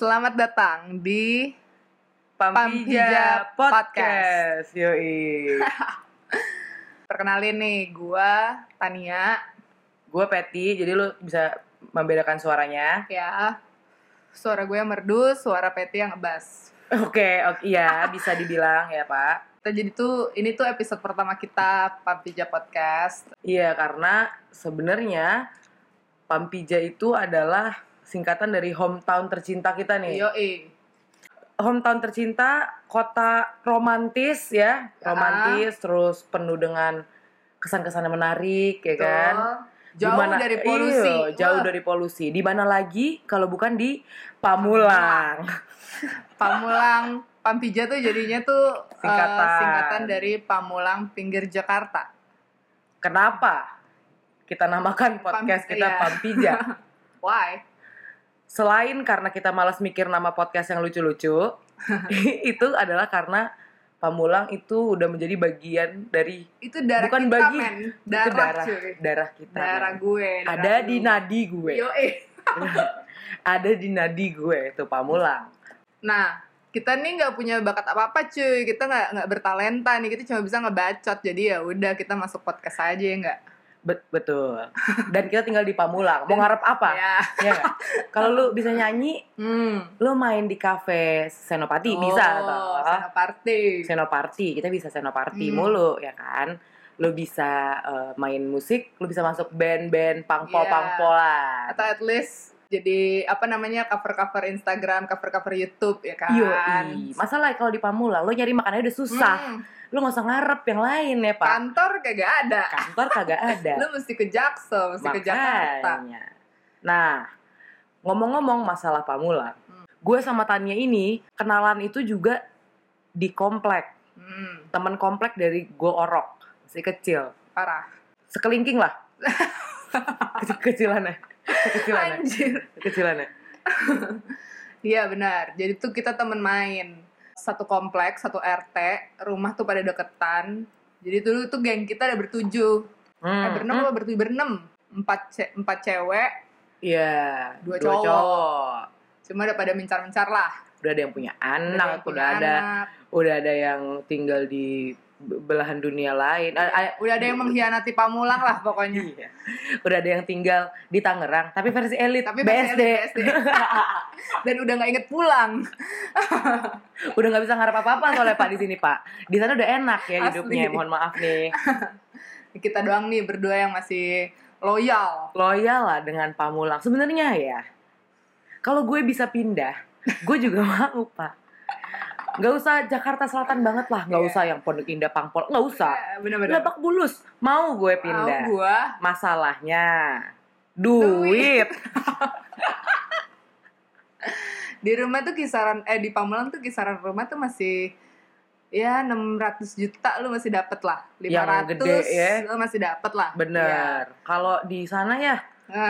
Selamat datang di Pampija Pampija Podcast. Yoi. perkenalin nih, gua Tania gue Patty, jadi lu bisa membedakan suaranya. ya. Suara gue yang merdu, suara Peti yang ngebas. Oke, oke, iya bisa dibilang ya Pak. Kita jadi tuh ini tuh episode pertama kita Pampija Podcast. Iya, karena sebenarnya Pampija itu adalah singkatan dari hometown tercinta kita nih. Yoi. Hometown tercinta, kota romantis ya, Ya. romantis terus penuh dengan kesan-kesan yang menarik ya kan. Jauh Dimana- dari polusi. Iya, jauh Wah, dari polusi. Di mana lagi kalau bukan di Pamulang. Pamulang Pampija tuh jadinya tuh eh, Singkatan. singkatan dari Pamulang Pinggir Jakarta. Kenapa kita namakan podcast Pam- kita iya. Pampija? Why? Selain karena kita malas mikir nama podcast yang lucu-lucu, itu adalah karena Pamulang itu udah menjadi bagian dari Itu darah bukan kita, bagi men. itu Darah, darah cuy. darah kita. Darah men. gue. darah Ada di lu. nadi gue. Yoi. Ada di nadi gue itu Pamulang. Nah, kita nih nggak punya bakat apa-apa cuy. Kita nggak nggak bertalenta nih. Kita cuma bisa ngebacot. Jadi ya udah kita masuk podcast aja ya nggak? Bet- betul. Dan kita tinggal di Pamulang. Mau ngarep apa? Ya. Ya? Kalau lu bisa nyanyi, Hmm. lu main di kafe Senopati Oh, bisa toh. Senoparty. Senoparty, kita bisa Senoparty Hmm. mulu ya kan. Lu bisa eh, main musik, lu bisa masuk band-band pangpol Iya. pangpolan. Atau at least jadi apa namanya cover-cover Instagram, cover-cover YouTube ya kan? Yoi. Masalah kalau di Pamulang lu nyari makanannya udah susah. Hmm. Lu nggak usah ngarep yang lain ya, Pak. Kantor kagak ada. Kantor kagak ada. Lu mesti ke Jaksel, mesti ke Jakarta. Makanya. Nah, ngomong-ngomong masalah Pamulang, Hmm. gue sama Tania ini kenalan itu juga di komplek. Hmm, Temen komplek dari gue orok, masih kecil. parah. Sekelingking lah. Kecilannya. Kecilannya. Anjir. Kecilannya. Iya benar. Jadi tuh kita temen main satu kompleks, satu RT, rumah tuh pada deketan. Jadi dulu tuh geng kita ada bertujuh, eh Hmm. berenam apa bertujuh berenam, empat ce- empat cewek, Iya. Dua cowok. cuma udah pada mencar-mencar lah. Udah ada yang punya Udah ada anak, udah, punya ada anak, udah ada yang tinggal di belahan dunia lain. Udah ada yang mengkhianati Pamulang lah pokoknya. Iya. Udah ada yang tinggal di Tangerang, tapi versi elit, Tapi BSD. BSD. Dan udah nggak inget pulang. udah nggak bisa ngarep apa-apa soalnya Pak di sini Pak. Di sana udah enak ya Asli. hidupnya. Mohon maaf nih. Kita doang nih berdua yang masih loyal. Loyal lah dengan Pamulang. Sebenarnya ya, kalau gue bisa pindah, gue juga mau Pak. Nggak usah Jakarta Selatan banget lah, nggak Iya. usah yang Pondok Indah Pangpol, nggak usah. Eh, Bener-bener. Lebak Bulus, mau gue Mau pindah. gua Masalahnya duit. di rumah tuh kisaran eh di Pamulang tuh kisaran rumah tuh masih ya 600 juta lu masih dapet lah 500 Yang gede ya. lu masih dapet lah Bener. Kalau di sana ya, Iya.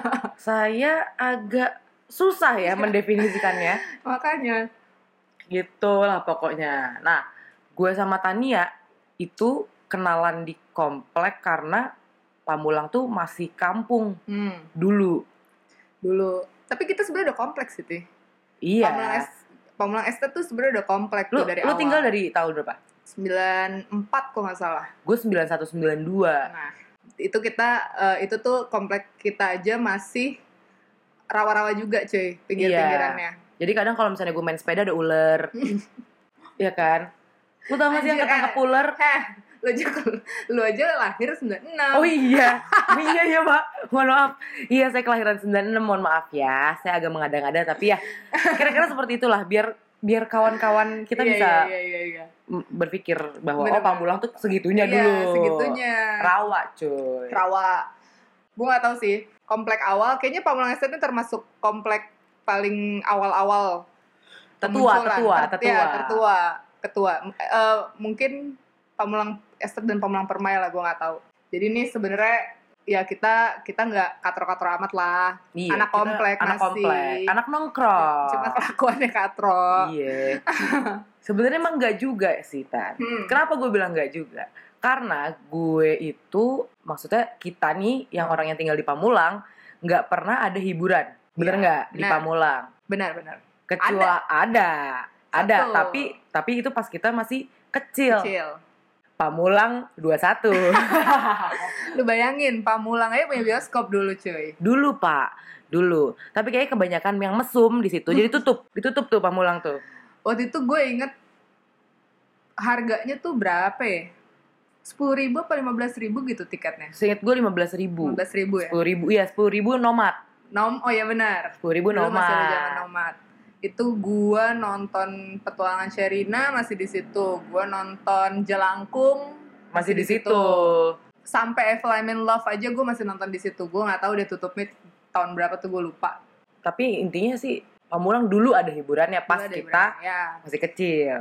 saya agak susah ya mendefinisikannya. makanya Gitu lah pokoknya. Nah, gue sama Tania itu kenalan di komplek karena Pamulang tuh masih kampung hmm, dulu. dulu tapi kita sebenarnya udah kompleks sih Iya. Pamulang Pamulang Estate tuh sebenarnya udah kompleks Lu, tuh dari lu awal tinggal dari tahun berapa? 94 kok nggak salah Gue 9192. nah itu kita eh, itu tuh komplek kita aja masih rawa-rawa juga cuy pinggir-pinggirannya Jadi kadang kalau misalnya gue main sepeda ada ular. Iya kan? Lu tau gak sih yang ketangkep eh. ular? Lu aja lu aja lahir 96. Oh iya, iya ya pak, mohon maaf. Iya saya kelahiran 96, mohon maaf ya. Saya agak mengada-ngada tapi ya kira-kira seperti itulah biar biar kawan-kawan kita Iya, bisa iya, iya, iya, iya. berpikir bahwa Bener, oh Pamulang tuh segitunya dulu. segitunya. Rawa cuy. Rawa. Gue gak tahu sih. Komplek awal, kayaknya Pamulang Estate ini termasuk komplek paling awal-awal. Tetua, kemunculan. tetua, Ter- tetua. ya, tertua, ketua. Eh, mungkin Pamulang Estate dan Pamulang Permai lah, gue nggak tahu. Jadi ini sebenarnya ya kita kita nggak katro-katro amat lah. Iya, anak komplek anak masih. komplek, anak nongkrong. Cuma kelakuannya katro. Iya. Sebenarnya emang enggak juga sih, Tan. Hmm. Kenapa gue bilang enggak juga? Karena gue itu, maksudnya kita nih, yang orang yang tinggal di Pamulang, nggak pernah ada hiburan. Bener Iya, nggak? Di benar. Pamulang. Benar, benar. Kecuali ada, ada, Satu. tapi tapi itu pas kita masih kecil. Kecil. Pamulang 21. Lu bayangin, Pamulang aja punya bioskop dulu cuy. dulu, Pak. Dulu. Tapi kayaknya kebanyakan yang mesum di situ. Jadi tutup, ditutup tuh Pamulang tuh. Waktu itu gue inget harganya tuh berapa ya? 10 ribu apa 15 ribu gitu tiketnya? Seingat gue 15 ribu. 15 ribu ya? 10 ribu, iya 10 ribu nomad. Nom, oh ya benar. 10 ribu Dulu masih ada zaman nomad. nomad. Itu gua nonton petualangan Sherina masih di situ. Gua nonton Jelangkung Masih di situ. Sampai Evil I'm in Love aja gue masih nonton di situ. Gue nggak tahu dia tutupnya tahun berapa tuh gue lupa. Tapi intinya sih Pamulang dulu ada hiburannya pas Dulu ada kita hiburan. ya masih kecil.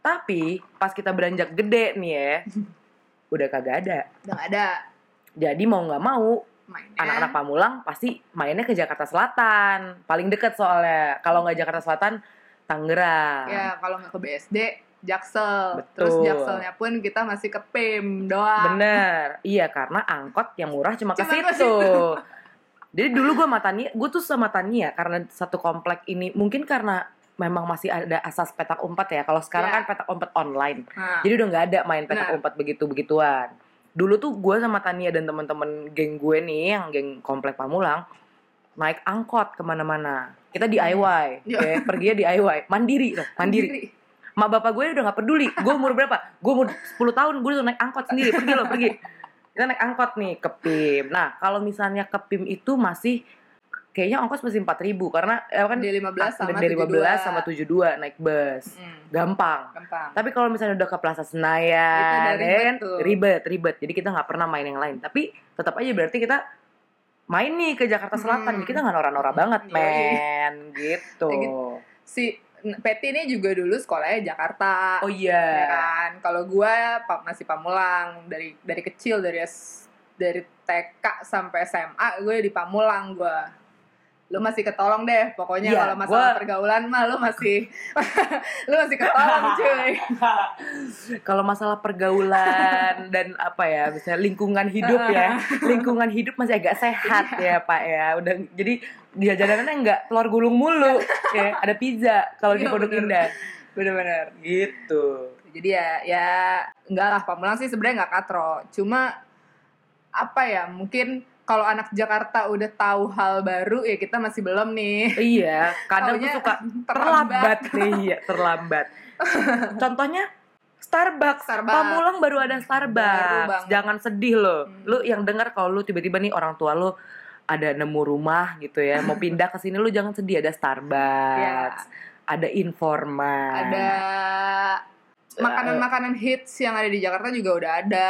Tapi pas kita beranjak gede nih ya, udah kagak ada. udah ada Jadi mau nggak mau mainnya. anak-anak Pamulang pasti mainnya ke Jakarta Selatan. Paling deket soalnya. Kalau nggak Jakarta Selatan, Tangerang. Ya kalau nggak ke BSD, Jaksel. Betul. Terus Jakselnya pun kita masih ke PIM doang. Bener, iya karena angkot yang murah cuma ke Cuma ke situ. Jadi dulu gue sama Tania, gue tuh sama Tania karena satu komplek ini mungkin karena memang masih ada asas petak umpet ya. Kalau sekarang Iya. kan petak umpet online, Nah, jadi udah nggak ada main petak Benar. umpet begitu begituan. Dulu tuh gue sama Tania dan teman-teman geng gue nih yang geng komplek Pamulang naik angkot ke mana-mana. Kita DIY, ya, perginya DIY, mandiri, tuh, mandiri. Ma bapak gue udah gak peduli. Gue umur berapa? Gue umur 10 tahun, gue udah naik angkot sendiri. Pergi lo, pergi. Kita naik angkot nih ke PIM. Nah, kalau misalnya ke PIM itu masih kayaknya ongkos masih 4 ribu karena ya kan Dari 15 sama dari 15 72. sama 72 naik bus. Mm, Gampang. gampang. Tapi kalau misalnya udah ke Plaza Senayan, ya ribet kan, tuh. ribet, ribet. Jadi kita nggak pernah main yang lain. Tapi tetap aja berarti kita main nih ke Jakarta Selatan. Hmm. Kita nggak norak-norak banget, Yoi. men. Gitu. Kayak gitu. Si Peti ini juga dulu sekolahnya Jakarta. Oh ya iya. kan kalau gue masih Pamulang dari dari kecil dari dari TK sampai SMA gue di Pamulang gue lu masih ketolong deh pokoknya Iya, kalau masalah gua- pergaulan mah lu masih lu masih ketolong cuy Kalau masalah pergaulan dan apa ya, misalnya lingkungan hidup ya, lingkungan hidup masih agak sehat ya Pak ya. Udah jadi jajanannya nggak telur gulung mulu, ya ada pizza kalau di Iya, Pondok. Indah. bener-bener Gitu. jadi ya ya enggak lah Pamulang sih sebenarnya nggak katro cuma apa ya mungkin kalau anak Jakarta udah tahu hal baru ya kita masih belum nih Iya, kadang tuh suka terlambat nih, iya terlambat. Contohnya Starbucks. Starbucks. Pamulang baru ada Baru Starbucks. banget. Jangan sedih loh. Hmm. Lu yang dengar kalau lu tiba-tiba nih orang tua lu ada nemu rumah gitu ya, mau pindah ke sini lu jangan sedih ada Starbucks. Ada Informa. ada makanan-makanan hits yang ada di Jakarta juga udah ada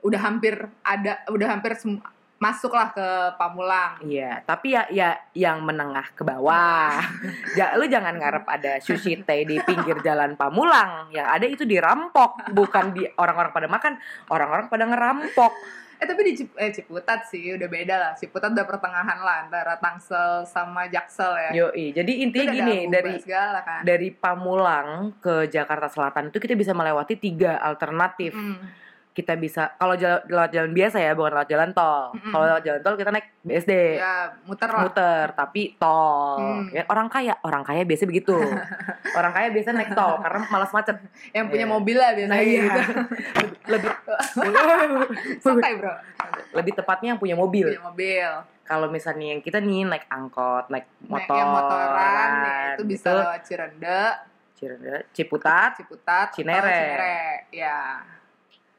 udah hampir ada udah hampir sem- masuklah ke Pamulang Iya, tapi ya ya yang menengah ke bawah. ja, lu jangan ngarep ada sushi teh di pinggir jalan Pamulang. Yang ada itu dirampok, bukan di orang-orang pada makan, orang-orang pada ngerampok. eh tapi di Cip- eh, Ciputat sih udah beda lah Ciputat udah pertengahan lah antara Tangsel sama Jaksel ya Yoi, jadi intinya gini, dari segala kan dari Pamulang ke Jakarta Selatan itu kita bisa melewati tiga alternatif. Mm. Kita bisa kalau jalan, lewat jalan biasa ya, bukan lewat jalan tol. Mm-mm. Kalau lewat jalan tol kita naik BSD. ya muter lah muter tapi tol Hmm. ya, orang kaya orang kaya biasa begitu orang kaya biasa naik tol karena malas macet yang punya Iya. mobil lah biasanya nah iya gitu lebih santai bro lebih tepatnya yang punya mobil punya mobil kalau misalnya yang kita nih naik angkot naik Naik motor yang motoran ya, itu bisa gitu. lewat Cirende Cirende, Ciputat Ciputat Cinere. Cinere ya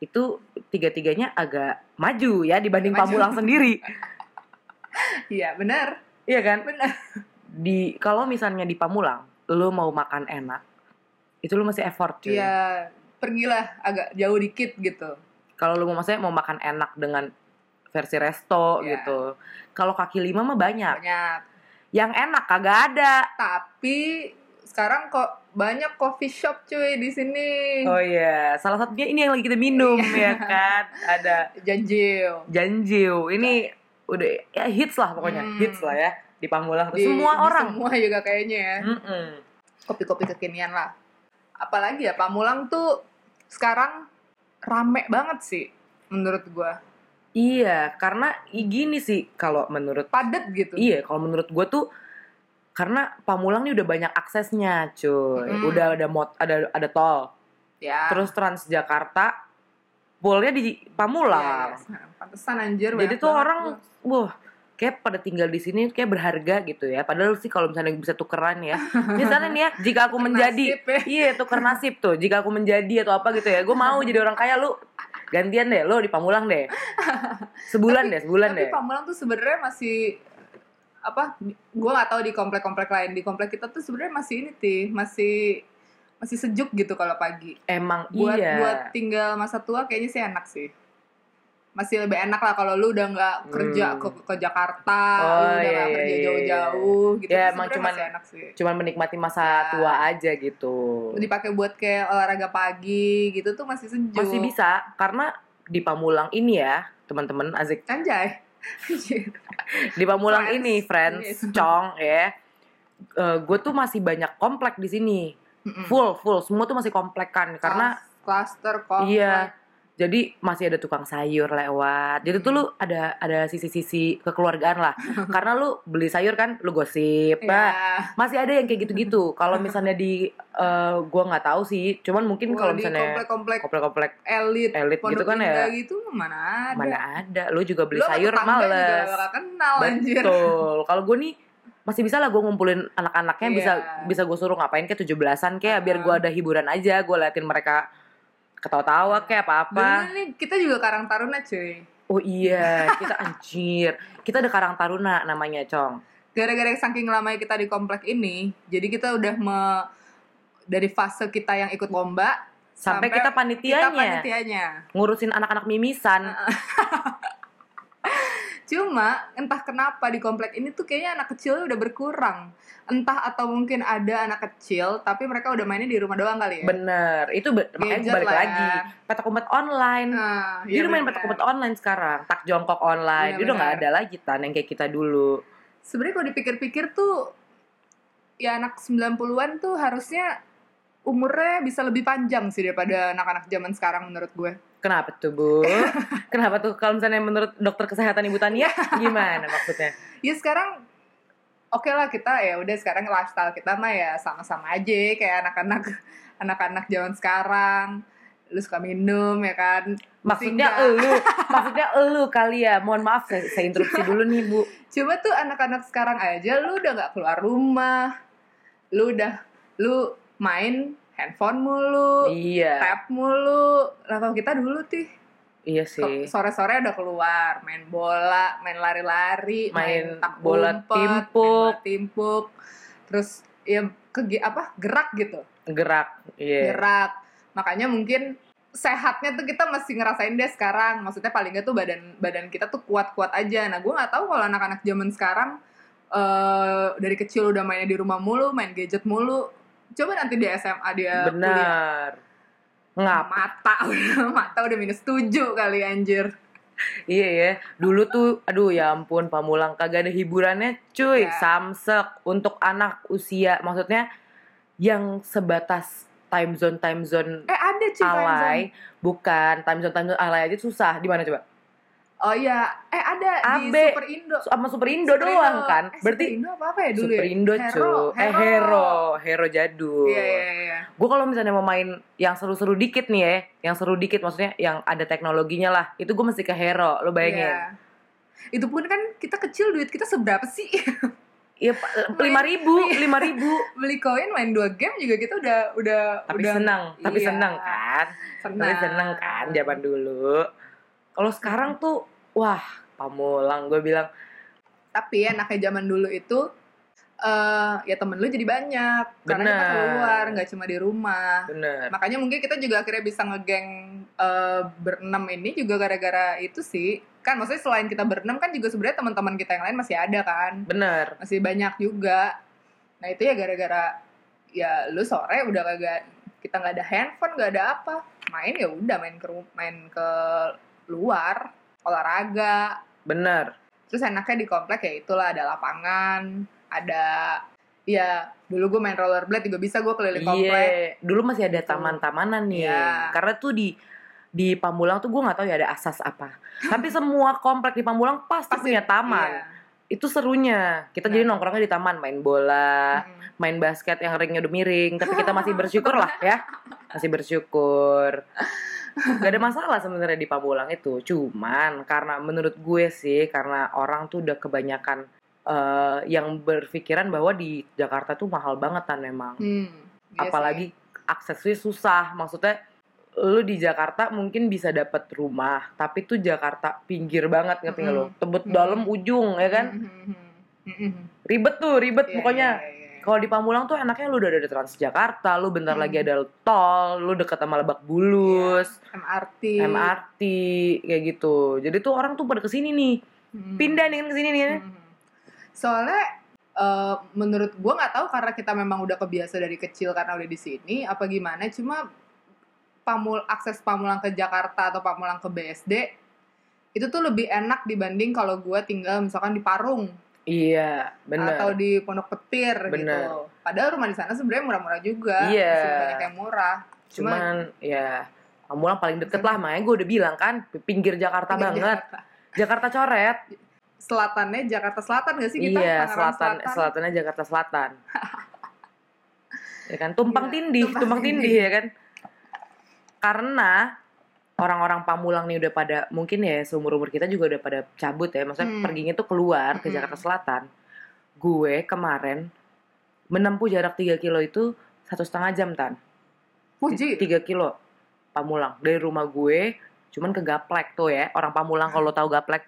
itu tiga-tiganya agak maju ya dibanding Maju. Pamulang sendiri iya benar iya kan benar di kalau misalnya di Pamulang lu mau makan enak itu lu masih effort cuy Iya, pergilah agak jauh dikit gitu. kalau lu mau maksudnya mau makan enak dengan versi resto Iya. gitu kalau kaki lima mah banyak Banyak. yang enak kagak ada Tapi sekarang kok banyak coffee shop cuy di sini. oh iya salah satunya ini yang lagi kita minum Iya. ya kan ada Janjil. Janjiu ini udah ya hits lah pokoknya Hmm. hits lah ya di Pamulang Di- semua di orang Semua juga kayaknya ya. Mm-mm. Kopi-kopi kekinian lah. Apalagi ya Pamulang tuh sekarang rame banget sih menurut gua. iya karena gini sih kalau menurut Padet gitu. iya kalau menurut gue tuh karena Pamulang nih udah banyak aksesnya cuy Mm. udah ada mot ada ada tol Ya. terus Transjakarta poolnya di Ya, Pamulang ya. Pantesan anjir. jadi tuh orang wah kayak pada tinggal di sini kayak berharga gitu ya padahal sih kalau misalnya bisa tukeran ya misalnya nih ya jika aku menjadi ya. iya tuker nasib tuh jika aku menjadi atau apa gitu ya gue mau jadi orang kaya lu gantian deh lu di Pamulang deh sebulan Tapi- deh sebulan Tapi deh Pamulang tuh sebenarnya masih apa? Gua nggak tahu di komplek-komplek lain. Di komplek kita tuh sebenarnya masih ini sih, masih masih sejuk gitu kalau pagi. emang Buat iya buat tinggal masa tua kayaknya sih enak sih. Masih lebih enak lah kalau lu udah nggak kerja Hmm. ke, ke Jakarta, Oh, lu udah iya, nggak iya, kerja iya, jauh-jauh gitu. Ya, emang cuman- masih enak sih. cuman menikmati masa Ya. tua aja gitu Dipakai buat kayak olahraga pagi gitu tuh masih sejuk. masih bisa karena di Pamulang ini ya teman-teman Azik Anjay. Di Pamulang Friends. ini friends Yes. Cong ya gue tuh masih banyak komplek di sini Mm-mm. full full semua tuh masih komplek kan karena cluster komplek. iya jadi masih ada tukang sayur lewat. Jadi tuh lu ada ada sisi-sisi kekeluargaan lah. Karena lu beli sayur kan lu gosip Bah, masih ada yang kayak gitu-gitu. Kalau misalnya di eh, gua nggak tahu sih. Cuman mungkin kalau misalnya komplek-komplek komplek-komplek elit, elit gitu kan ya gitu mana ada. mana ada. Lu juga beli sama sayur juga males. kenal betul. Kalau gue nih masih bisa lah gue ngumpulin anak-anaknya bisa Iya. bisa gue suruh ngapain kayak tujuh belasan kayak biar gue ada hiburan aja gue liatin mereka ketawa-tawa kayak apa-apa. Nih kita juga Karang Taruna cuy. oh iya kita anjir. Kita ada Karang Taruna namanya Cong. Gara-gara saking lamanya kita di komplek ini, jadi kita udah me, dari fase kita yang ikut lomba sampai, Sampai kita kita panitianya. panitianya. ngurusin anak-anak mimisan Cuma entah kenapa di komplek ini tuh kayaknya anak kecil udah berkurang. Entah atau mungkin ada anak kecil tapi mereka udah mainnya di rumah doang kali ya. bener itu be- makanya Gadget balik lah ya. lagi petak umpet online Nah, dia iya udah main bener. petak umpet online sekarang tak jongkok online Iya, dia udah nggak bener. ada lagi tan yang kayak kita dulu sebenarnya kalau dipikir-pikir tuh ya anak 90-an tuh harusnya umurnya bisa lebih panjang sih daripada anak-anak zaman sekarang menurut gue. Kenapa tuh bu? Kenapa tuh kalau misalnya menurut dokter kesehatan ibu Tania gimana maksudnya? Ya sekarang oke lah kita ya udah sekarang lifestyle kita mah ya sama-sama aja kayak anak-anak anak-anak zaman sekarang. Lu suka minum ya kan? Maksudnya elu, maksudnya elu kali ya. Mohon maaf saya, saya interupsi dulu nih bu. Cuma tuh anak-anak sekarang aja lu udah nggak keluar rumah. Lu udah lu main handphone mulu, Iya, tab mulu. Kalau kita dulu tuh iya sih. sore-sore udah keluar, main bola, main lari-lari, Main tak bola umpet, main timpuk. bola timpuk. Terus ya ke apa? Gerak gitu. Gerak, iya. Gerak. Makanya mungkin sehatnya tuh kita masih ngerasain deh sekarang. Maksudnya paling nggak tuh badan badan kita tuh kuat-kuat aja. Nah, gue nggak tahu kalau anak-anak zaman sekarang eh dari kecil udah mainnya di rumah mulu, main gadget mulu. Coba nanti di SMA dia kuliah Benar. Ngap. mata mata udah minus 7 kali anjir. Iya ya. Dulu tuh, aduh ya ampun, Pamulang kagak ada hiburannya, cuy. Ya. Samsek untuk anak usia, maksudnya yang sebatas time zone time zone Eh ada cuy time zone. alay, bukan time zone time zone alay aja susah. Di mana coba? Oh iya, eh ada di AB. Super Indo. Sama Super Indo Super doang Indo. kan. Eh, Berarti Super Indo apa apa ya dulu Super ya? Indo Hero, cuy. Eh Hero. hero, hero jadul. Iya iya iya. Gue kalau misalnya mau main yang seru-seru dikit nih ya, yang seru dikit maksudnya yang ada teknologinya lah, itu gue mesti ke hero. Lo bayangin? Iya. Itu pun kan kita kecil duit kita seberapa sih? Iya, lima ribu, lima ribu. Beli koin main dua game juga kita udah udah Tapi udah senang, tapi Iya. senang kan? Senang. Tapi senang kan zaman dulu. Kalau sekarang tuh, wah, pamulang gue bilang, Tapi anaknya zaman dulu itu eh ya temen lu jadi banyak karena kita keluar nggak cuma di rumah. bener. Makanya mungkin kita juga akhirnya bisa ngegeng eh, berenam ini juga gara-gara itu sih. Kan maksudnya selain kita berenam kan juga sebenarnya teman-teman kita yang lain masih ada kan. Bener. Masih banyak juga. Nah, itu ya gara-gara ya lu sore udah kagak kita nggak ada handphone, nggak ada apa. Main ya udah main ke main ke luar, olahraga. Bener. Terus enaknya di komplek ya itulah ada lapangan, ada ya dulu gue main rollerblade juga bisa gue keliling komplek. Iya, dulu masih ada Gitu. taman-tamanan nih. Iya. Karena tuh di di Pamulang tuh gue nggak tahu ya ada asas apa. Tapi semua komplek di Pamulang pasti, punya taman. Iya. itu serunya kita Nah. jadi nongkrongnya di taman main bola main basket yang ringnya udah miring tapi kita masih bersyukur lah ya masih bersyukur gak ada masalah sebenarnya di Pamulang itu cuman karena menurut gue sih karena orang tuh udah kebanyakan eh, yang berpikiran bahwa di Jakarta tuh mahal banget kan memang Hmm, iya apalagi aksesnya susah maksudnya lu di Jakarta mungkin bisa dapat rumah tapi tuh Jakarta pinggir banget ngerti nggak lo Mm-mm. tebet Mm-mm. dalam ujung ya kan mhm, mhm. ribet tuh ribet Iya, pokoknya iya, iya, iya. Kalau di Pamulang tuh enaknya lu udah ada Transjakarta, lu bentar Hmm. lagi ada tol, lu deket sama Lebak Bulus, MRT MRT kayak gitu. Jadi tuh orang tuh pada ke sini nih, Mhm. pindah nih kan ke sini nih. kan. Mhm. Soalnya eh, menurut gua nggak tahu karena kita memang udah kebiasa dari kecil karena udah di sini apa gimana cuma pamul akses Pamulang ke Jakarta atau Pamulang ke BSD itu tuh lebih enak dibanding kalau gua tinggal misalkan di Parung Iya, bener. atau di Pondok Petir Bener. gitu. Padahal rumah di sana sebenarnya murah-murah juga, Iya. masih banyak yang murah. Cuma Cuman ya Pamulang paling deket lah, makanya gue udah bilang kan, pinggir Jakarta pinggir banget. Jakarta. Jakarta coret. Selatannya Jakarta Selatan gak sih kita? iya, Tangerang selatan, selatannya Jakarta Selatan. ya kan, tumpang Gila, tindih, tumpang tumpang tindih tindih. ya kan. Karena orang-orang Pamulang nih udah pada mungkin ya seumur umur kita juga udah pada cabut ya, maksudnya Hmm. perginya tuh keluar ke Hmm. Jakarta Selatan. Gue kemarin menempuh jarak 3 kilo itu satu setengah jam tan. Puji. 3 kilo Pamulang dari rumah gue cuman ke Gaplek tuh ya orang Pamulang kalau tahu Gaplek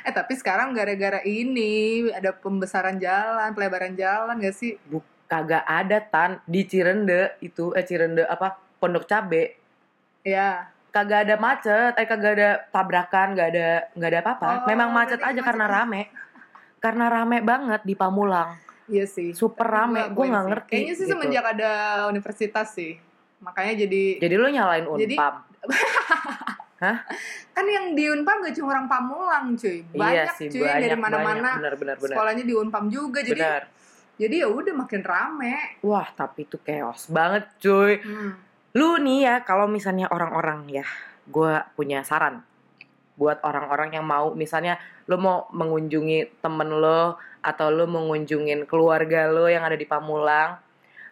Eh tapi sekarang gara-gara ini ada pembesaran jalan, pelebaran jalan gak sih? Bu, kagak ada tan di Cirende itu eh Cirende apa Pondok Cabe Ya. kagak ada macet eh kagak ada tabrakan nggak ada nggak ada apa-apa Oh, memang macet aja macet karena aja. rame karena rame banget di Pamulang Iya sih. super rame gue nggak sih. ngerti Kayaknya sih gitu. semenjak ada universitas sih. Makanya jadi jadi lo nyalain Jadi- unpam kan yang di Unpam gak cuma orang Pamulang cuy. iya Banyak sih cuy banyak dari mana-mana. Sekolahnya di Unpam juga jadi benar jadi ya udah makin rame. wah tapi itu chaos banget cuy Hmm. Lu nih ya kalau misalnya orang-orang ya gue punya saran buat orang-orang yang mau. Misalnya lu mau mengunjungi temen lo atau lu mengunjungin keluarga lo yang ada di Pamulang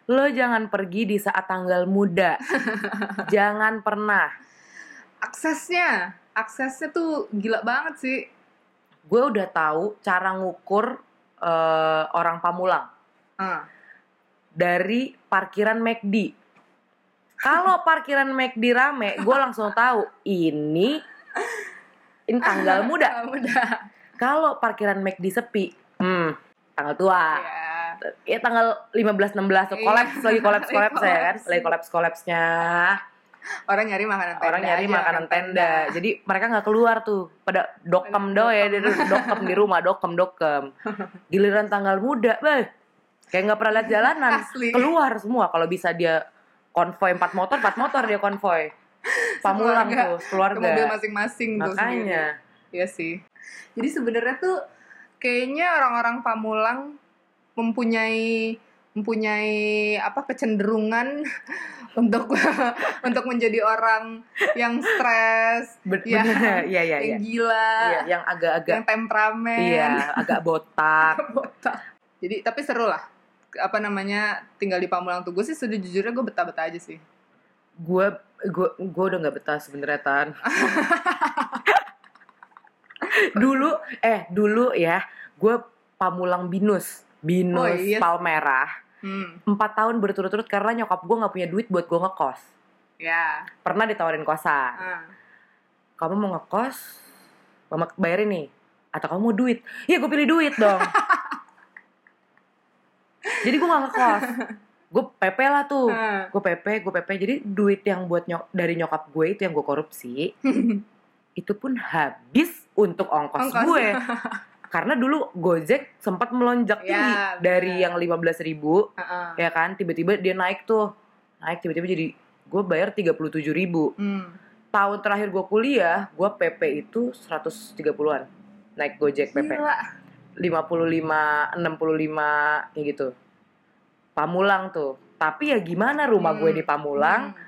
lo jangan pergi di saat tanggal muda. Jangan pernah. Aksesnya, aksesnya tuh gila banget sih. gue udah tahu cara ngukur eh, orang Pamulang. Ah. dari parkiran McD kalau parkiran McD rame gue langsung tahu ini ini tanggal muda. Kalau parkiran McD sepi, hmm, tanggal tua. Ya. Ya tanggal 15 16 tuh Iya. kolaps lagi kolaps kolaps ya kan. Lagi kolaps kolapsnya. Orang nyari makanan tenda. Orang nyari aja, makanan makan tenda. Jadi mereka nggak keluar tuh. Pada dokem do ya, dokem di rumah, dokem dokem. Giliran tanggal muda, beh. Kayak nggak pernah lihat jalanan. Asli. Keluar semua kalau bisa dia konvoy empat motor, empat motor dia konvoy. Pamulang tuh, Ke keluarga. mobil masing-masing tuh. Makanya. Iya sih. Jadi sebenarnya tuh kayaknya orang-orang Pamulang mempunyai mempunyai apa kecenderungan untuk untuk menjadi orang yang stres, Ben- Ya. iya iya iya. yang gila, Iya, yang agak-agak yang temperamen, iya, agak botak. botak. Jadi tapi seru lah. Apa namanya tinggal di Pamulang tuh gue sih sejujurnya gue betah-betah aja sih. gue gue gue udah nggak betah sebenarnya tan dulu eh dulu ya gue pamulang binus binus Oh, iya. palmerah Hmm, empat tahun berturut-turut karena nyokap gue nggak punya duit buat gue ngekos ya. pernah ditawarin kosan Ah. kamu mau ngekos mama bayarin nih atau kamu mau duit ya gue pilih duit dong jadi gue nggak ngekos gue PP lah tuh gue PP gue PP jadi duit yang buat nyok dari nyokap gue itu yang gue korupsi itu pun habis untuk ongkos, Ongkos. gue karena dulu Gojek sempat melonjak Ya, tinggi bener. dari yang 15.000 ribu Ah, ah. ya kan tiba-tiba dia naik tuh naik tiba-tiba jadi gue bayar 37.000 ribu Hmm. tahun terakhir gue kuliah gue PP itu 130-an naik Gojek PP Gila. 55 65 kayak gitu Pamulang tuh tapi ya gimana rumah Hmm. gue di Pamulang Hmm.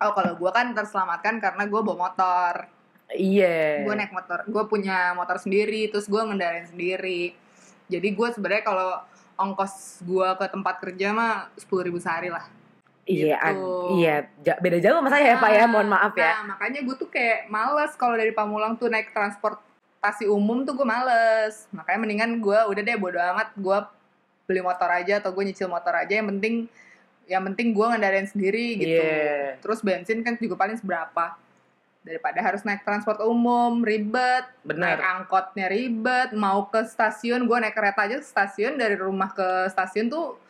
Oh kalau gue kan terselamatkan karena gue bawa motor. Iya. gue naik motor gue punya motor sendiri terus gue ngendarain sendiri jadi gue sebenarnya kalau ongkos gue ke tempat kerja mah sepuluh ribu sehari lah Iya, gitu. iya, beda jauh sama saya ya Pak ya, mohon maaf ya. nah makanya gue tuh kayak males kalau dari Pamulang tuh naik transportasi umum tuh gue males. Makanya mendingan gue udah deh bodo amat. Gue beli motor aja atau gue nyicil motor aja. Yang penting yang penting gue ngendarain sendiri gitu. Iya. terus bensin kan juga paling seberapa? Daripada harus naik transport umum ribet naik Benar. angkotnya ribet mau ke stasiun gue naik kereta aja ke stasiun dari rumah ke stasiun tuh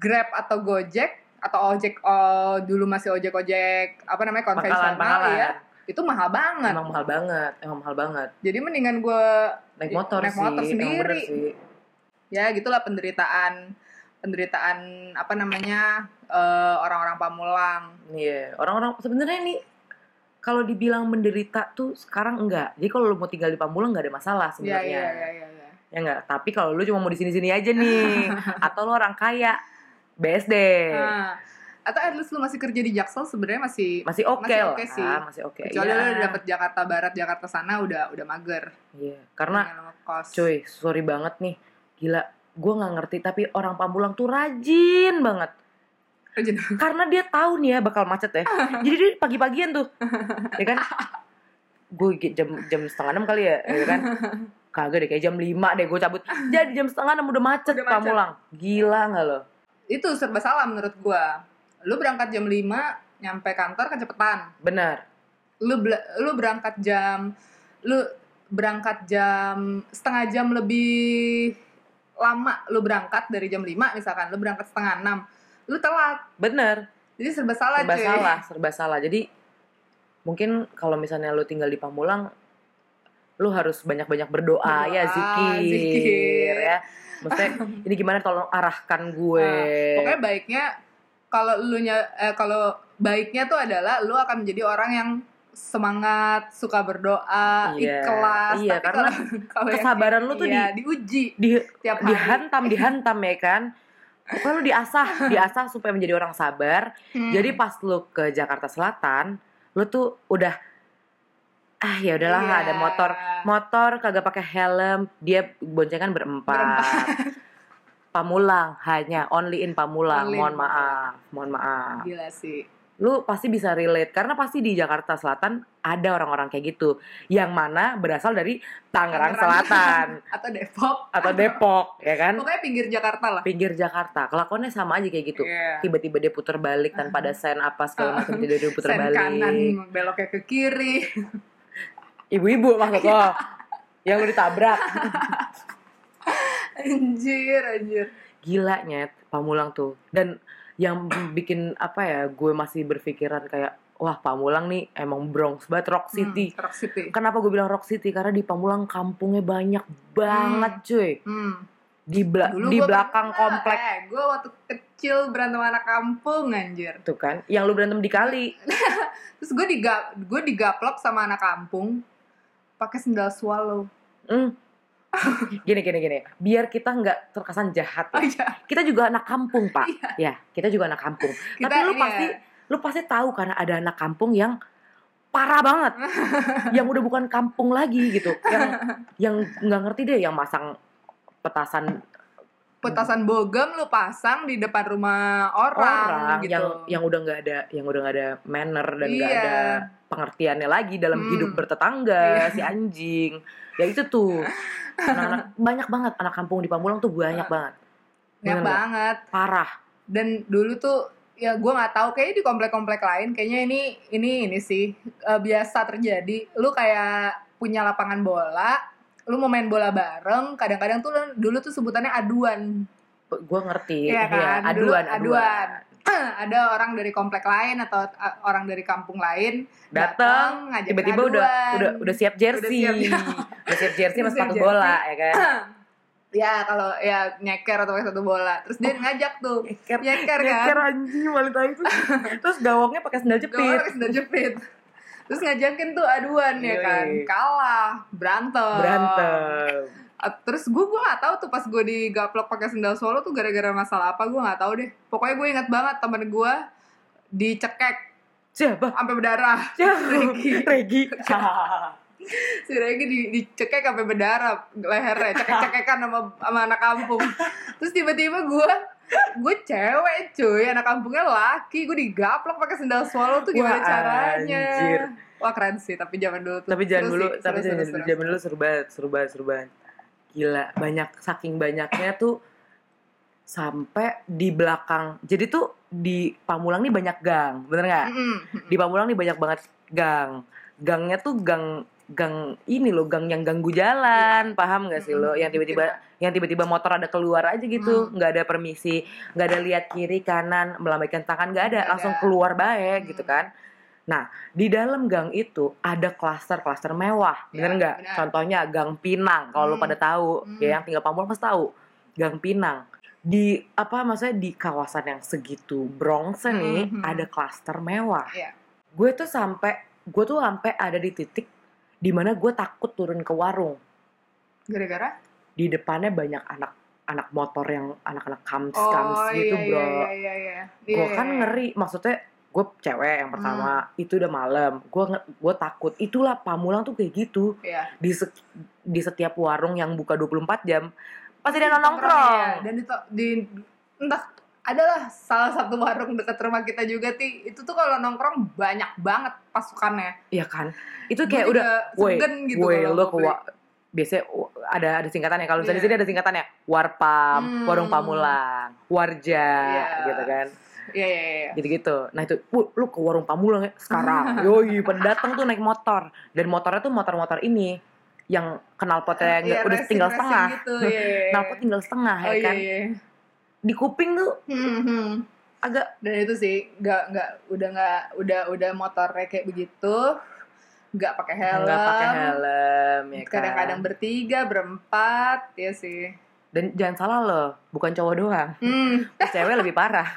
grab atau gojek atau ojek oh, dulu masih ojek ojek apa namanya konvensional ya itu mahal banget Emang mahal banget, emang mahal banget. jadi mendingan gue Naik motor Naik sih, motor sendiri. sih. ya gitulah penderitaan penderitaan apa namanya eh, orang-orang Pamulang Iya, orang-orang sebenarnya nih kalau dibilang menderita tuh sekarang enggak. Jadi kalau lu mau tinggal di Pamulang nggak ada masalah Iya sebenarnya. iya iya iya. iya. Ya enggak, tapi kalau lu cuma mau di sini-sini aja nih atau lu orang kaya BSD. Nah, atau at least lu masih kerja di Jaksel sebenarnya masih masih oke masih lah, oke sih. masih oke. kecuali Iya. lu dapet Jakarta Barat Jakarta sana udah udah mager Iya, karena Dengan ngekos. cuy, sorry banget nih. Gila, gue nggak ngerti tapi orang Pamulang tuh rajin banget. Rajin. Karena dia tahu nih ya bakal macet ya. Jadi dia pagi-pagian tuh. Ya kan? Gue jam jam setengah enam kali ya, ya kan? Kagak deh, kayak jam 5 deh gue cabut. Jadi jam setengah enam udah macet, Udah macet. Pamulang. Gila nggak lo? itu serba salah menurut gua lu berangkat jam 5 nyampe kantor kecepatan Benar. lu lu berangkat jam lu berangkat jam setengah jam lebih lama lu berangkat dari jam 5 misalkan lu berangkat setengah 6 lu telat Bener. jadi serba salah serba cuy salah, serba salah. Jadi mungkin kalau misalnya lu tinggal di Pamulang lu harus banyak-banyak berdoa, Berdoa, ya zikir, zikir. ya. Maksudnya ini gimana tolong arahkan gue. Nah, pokoknya baiknya kalau lu nya eh, kalau baiknya tuh adalah lu akan menjadi orang yang semangat suka berdoa Iya, ikhlas iya, tapi karena kalau kalau yang kesabaran kayak- lu tuh iya, diuji di tiap hari dihantam, dihantam ya kan. Pokoknya lu diasah, diasah supaya menjadi orang sabar. Hmm. Jadi pas lu ke Jakarta Selatan, lu tuh udah ah ya udahlah Iya. ada motor motor kagak pakai helm dia boncengan berempat, Pamulang hanya only in Pamulang. Only mohon maaf mohon maaf. Gila sih. Lu pasti bisa relate karena pasti di Jakarta Selatan ada orang-orang kayak gitu. Yang mana berasal dari Tangerang Tangerang. Selatan. Atau Depok. Atau Depok ya kan? Pokoknya pinggir Jakarta lah. Pinggir Jakarta. Kelakuannya sama aja kayak gitu. Iya. tiba-tiba dia puter balik tanpa ada sen apa segala macam tiba dia puter Sen balik. kanan beloknya ke kiri. Ibu-ibu maksud lo? Yang lu ditabrak anjir anjir. Gila nyet. Pamulang tuh. Dan yang bikin apa ya gue masih berpikiran kayak wah Pamulang nih emang Bronx banget Rock City. Hmm, Rock City. Kenapa gue bilang Rock City? Karena di Pamulang kampungnya banyak banget cuy. Hmm. di bela- Dulu di belakang pernah, komplek. eh, gue waktu kecil berantem anak kampung anjir. Tuh kan yang lu berantem di kali. Terus gue diga gue digaplok sama anak kampung pakai sendal swallow. Hmm. Gini gini gini. Biar kita nggak terkesan jahat oh ya. iya. Kita juga anak kampung pak. Ya kita juga anak kampung. Kita tapi lu pasti ya, lu pasti tahu karena ada anak kampung yang parah banget. Yang udah bukan kampung lagi gitu. Yang yang nggak ngerti deh yang masang petasan. Petasan bogem lu pasang di depan rumah orang, orang gitu. yang yang udah nggak ada yang udah nggak ada manner dan nggak Iya. ada pengertiannya lagi dalam Hmm. hidup bertetangga Iya. si anjing. Ya itu tuh anak-anak banyak banget anak kampung di Pamulang tuh banyak banget. Banyak Bener banget. Parah. Dan dulu tuh ya gue nggak tahu kayaknya di komplek-komplek lain kayaknya ini ini ini sih eh, biasa terjadi. Lu kayak punya lapangan bola lu mau main bola bareng kadang-kadang tuh lu- dulu tuh sebutannya aduan. Gue ngerti. Iya kan? ya, Dulu aduan. aduan. ada orang dari komplek lain atau uh, orang dari kampung lain datang ngajak tiba-tiba udah udah udah siap jersey. Udah udah siap. siap, jersey sama siap sepatu bola ya kan? Ya kalau ya nyeker atau pakai satu bola. Terus dia ngajak tuh. nyeker. Nyeker kan? Nyeker anjing wanita itu. Terus gawangnya pakai sendal jepit. pakai sendal jepit. Terus ngajakin tuh aduan ya Yoi. kan kalah berantem. Berantem terus gue gue nggak tahu tuh pas gue digaplok pakai sendal solo tuh gara-gara masalah apa gue nggak tahu deh pokoknya gue ingat banget temen gue dicekek Siapa? sampai berdarah Siapa? Regi. Regi. si Regi di, dicekek sampai berdarah lehernya cekek-cekekan sama sama anak kampung terus tiba-tiba gue gue cewek cuy anak kampungnya laki gue digaplok pakai sendal swallow tuh gimana Wah, caranya anjir. wah keren sih tapi zaman dulu tuh tapi jangan seru dulu, sih, tapi zaman dulu seru banget, seru banget, seru banget. Gila, banyak saking banyaknya tuh sampai di belakang. Jadi tuh di Pamulang nih banyak gang, bener nggak? Di Pamulang nih banyak banget gang. Gangnya tuh gang gang ini loh, gang yang ganggu jalan, paham nggak sih lo? Mm-mm. Yang tiba-tiba yang tiba-tiba motor ada keluar aja gitu, Hmm. nggak ada permisi, nggak ada lihat kiri kanan, melambaikan tangan, nggak ada, Nggak langsung ada. keluar baik Hmm. gitu kan. Nah, di dalam gang itu ada klaster-klaster mewah, Ya, bener nggak? Contohnya Gang Pinang, kalau Hmm. pada tahu, Hmm. ya yang tinggal Pamulang pasti tahu. Gang Pinang. Di apa maksudnya di kawasan yang segitu Bronx nih Hmm, hmm. ada klaster mewah. Iya. Gue tuh sampai gue tuh sampai ada di titik di mana gue takut turun ke warung. gara-gara Di depannya banyak anak anak motor yang anak-anak kams kams oh gitu, iya, bro. iya iya iya gue Iya, kan iya. ngeri maksudnya gue cewek yang pertama itu udah malam. Gue gue takut. Itulah Pamulang tuh kayak gitu. Iya. di se- di setiap warung yang buka 24 jam pasti ada Iya, nongkrong. dan di, di entah adalah salah satu warung dekat rumah kita juga ti. Itu tuh kalau nongkrong banyak banget pasukannya. Iya kan? Itu kayak udah woi gitu woi lo ke biasanya ada ada singkatannya. Kalau misalnya di Iya. sini ada singkatannya warpam Hmm. warung Pamulang warja Iya. gitu kan iya iya iya gitu-gitu. Nah itu, "Wuh, lu ke warung Pamulang ya sekarang. Yoi, pada datang tuh naik motor. Dan motornya tuh motor-motor ini yang knalpotnya nggak Iya, udah racing- tinggal racing setengah. gitu, iya, iya. Knalpot tinggal setengah oh ya iya kan. iya Di kuping tuh Hmm, hmm. agak dan itu sih nggak nggak udah nggak udah udah motornya kayak begitu nggak pakai helm nggak pakai helm ya kan. kadang-kadang bertiga berempat ya sih Dan jangan salah loh, bukan cowok doang. hmm, Cewek lebih parah.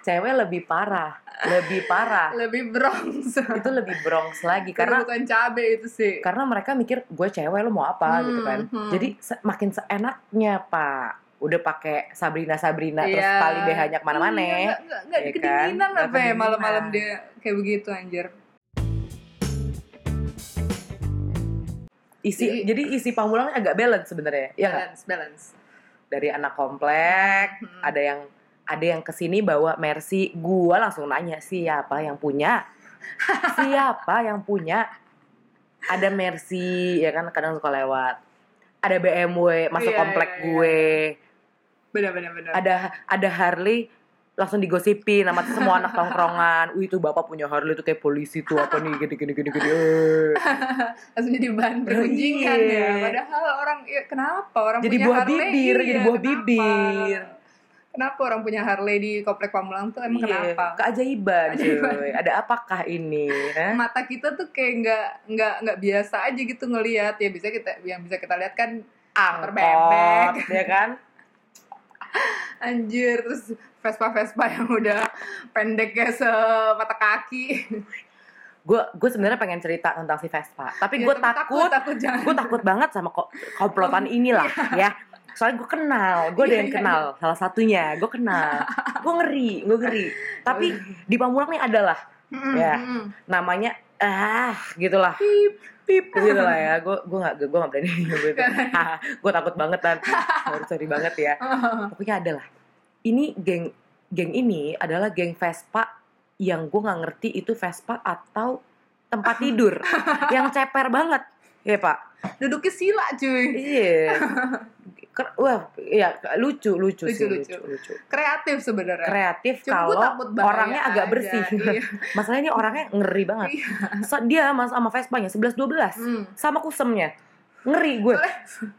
Cewek lebih parah, lebih parah. lebih bronze. Itu lebih bronx lagi karena karena bukan cabe itu sih. karena mereka mikir gue cewek lo mau apa? Hmm, gitu kan. hmm. jadi se- makin seenaknya pak. Udah pakai Sabrina Sabrina terus Iya. tali BH-nya ke mana-mana Iya, nggak nggak nggak Ya kan? kedinginan Nggak apa ya malam-malam dia kayak begitu anjir. Isi Jadi- jadi isi pamulangnya agak balance sebenarnya ya balance balance dari anak komplek Hmm. ada yang ada yang ke sini bawa Mercy gua langsung nanya siapa yang punya? Siapa yang punya? Ada Mercy ya kan kadang suka lewat. Ada BMW masuk Iya, komplek iya, iya. gue benar benar benar. Ada ada Harley langsung digosipin sama semua anak tongkrongan. Wih itu bapak punya Harley itu kayak polisi tuh apa nih gede gede gede gede. Eh. langsung jadi bahan Iya. pergunjingan ya padahal orang ya, kenapa orang Jadi punya buah Harley bibir, iya, jadi buah kenapa? bibir. kenapa orang punya Harley di komplek Pamulang tuh emang Iya, kenapa keajaiban Keajaiban. cuy. Ada apakah ini? eh? mata kita tuh kayak nggak nggak nggak biasa aja gitu ngelihat ya bisa kita yang bisa kita lihat kan motor bebek Angkot, ya kan? anjir terus Vespa Vespa yang udah pendeknya semata kaki Gue gue sebenarnya pengen cerita tentang si Vespa, tapi Ya, gue takut, takut jangan gue takut banget sama ko- komplotan inilah ya. Soalnya gue kenal, gue ada Iya, yang iya, kenal, salah satunya gue kenal. Gue ngeri, gue ngeri. Tapi di Pamulang nih adalah Ya. namanya ah gitulah. Pip. pip. Gitu lah ya gue gue nggak gue nggak berani nyebut gue takut banget dan sorry sorry banget ya. Pokoknya adalah ini geng geng ini adalah geng Vespa yang gue nggak ngerti itu Vespa atau tempat tidur yang ceper banget. Ya pak. Duduknya sila cuy. Iya wah iya lucu lucu, sih Lucu, lucu lucu. lucu kreatif sebenarnya kreatif Cuma kalau orangnya agak aja. bersih Iya. masalahnya ini orangnya ngeri banget Iya. So, dia mas sama Vespanya 11 12 Hmm. sama kusemnya ngeri gue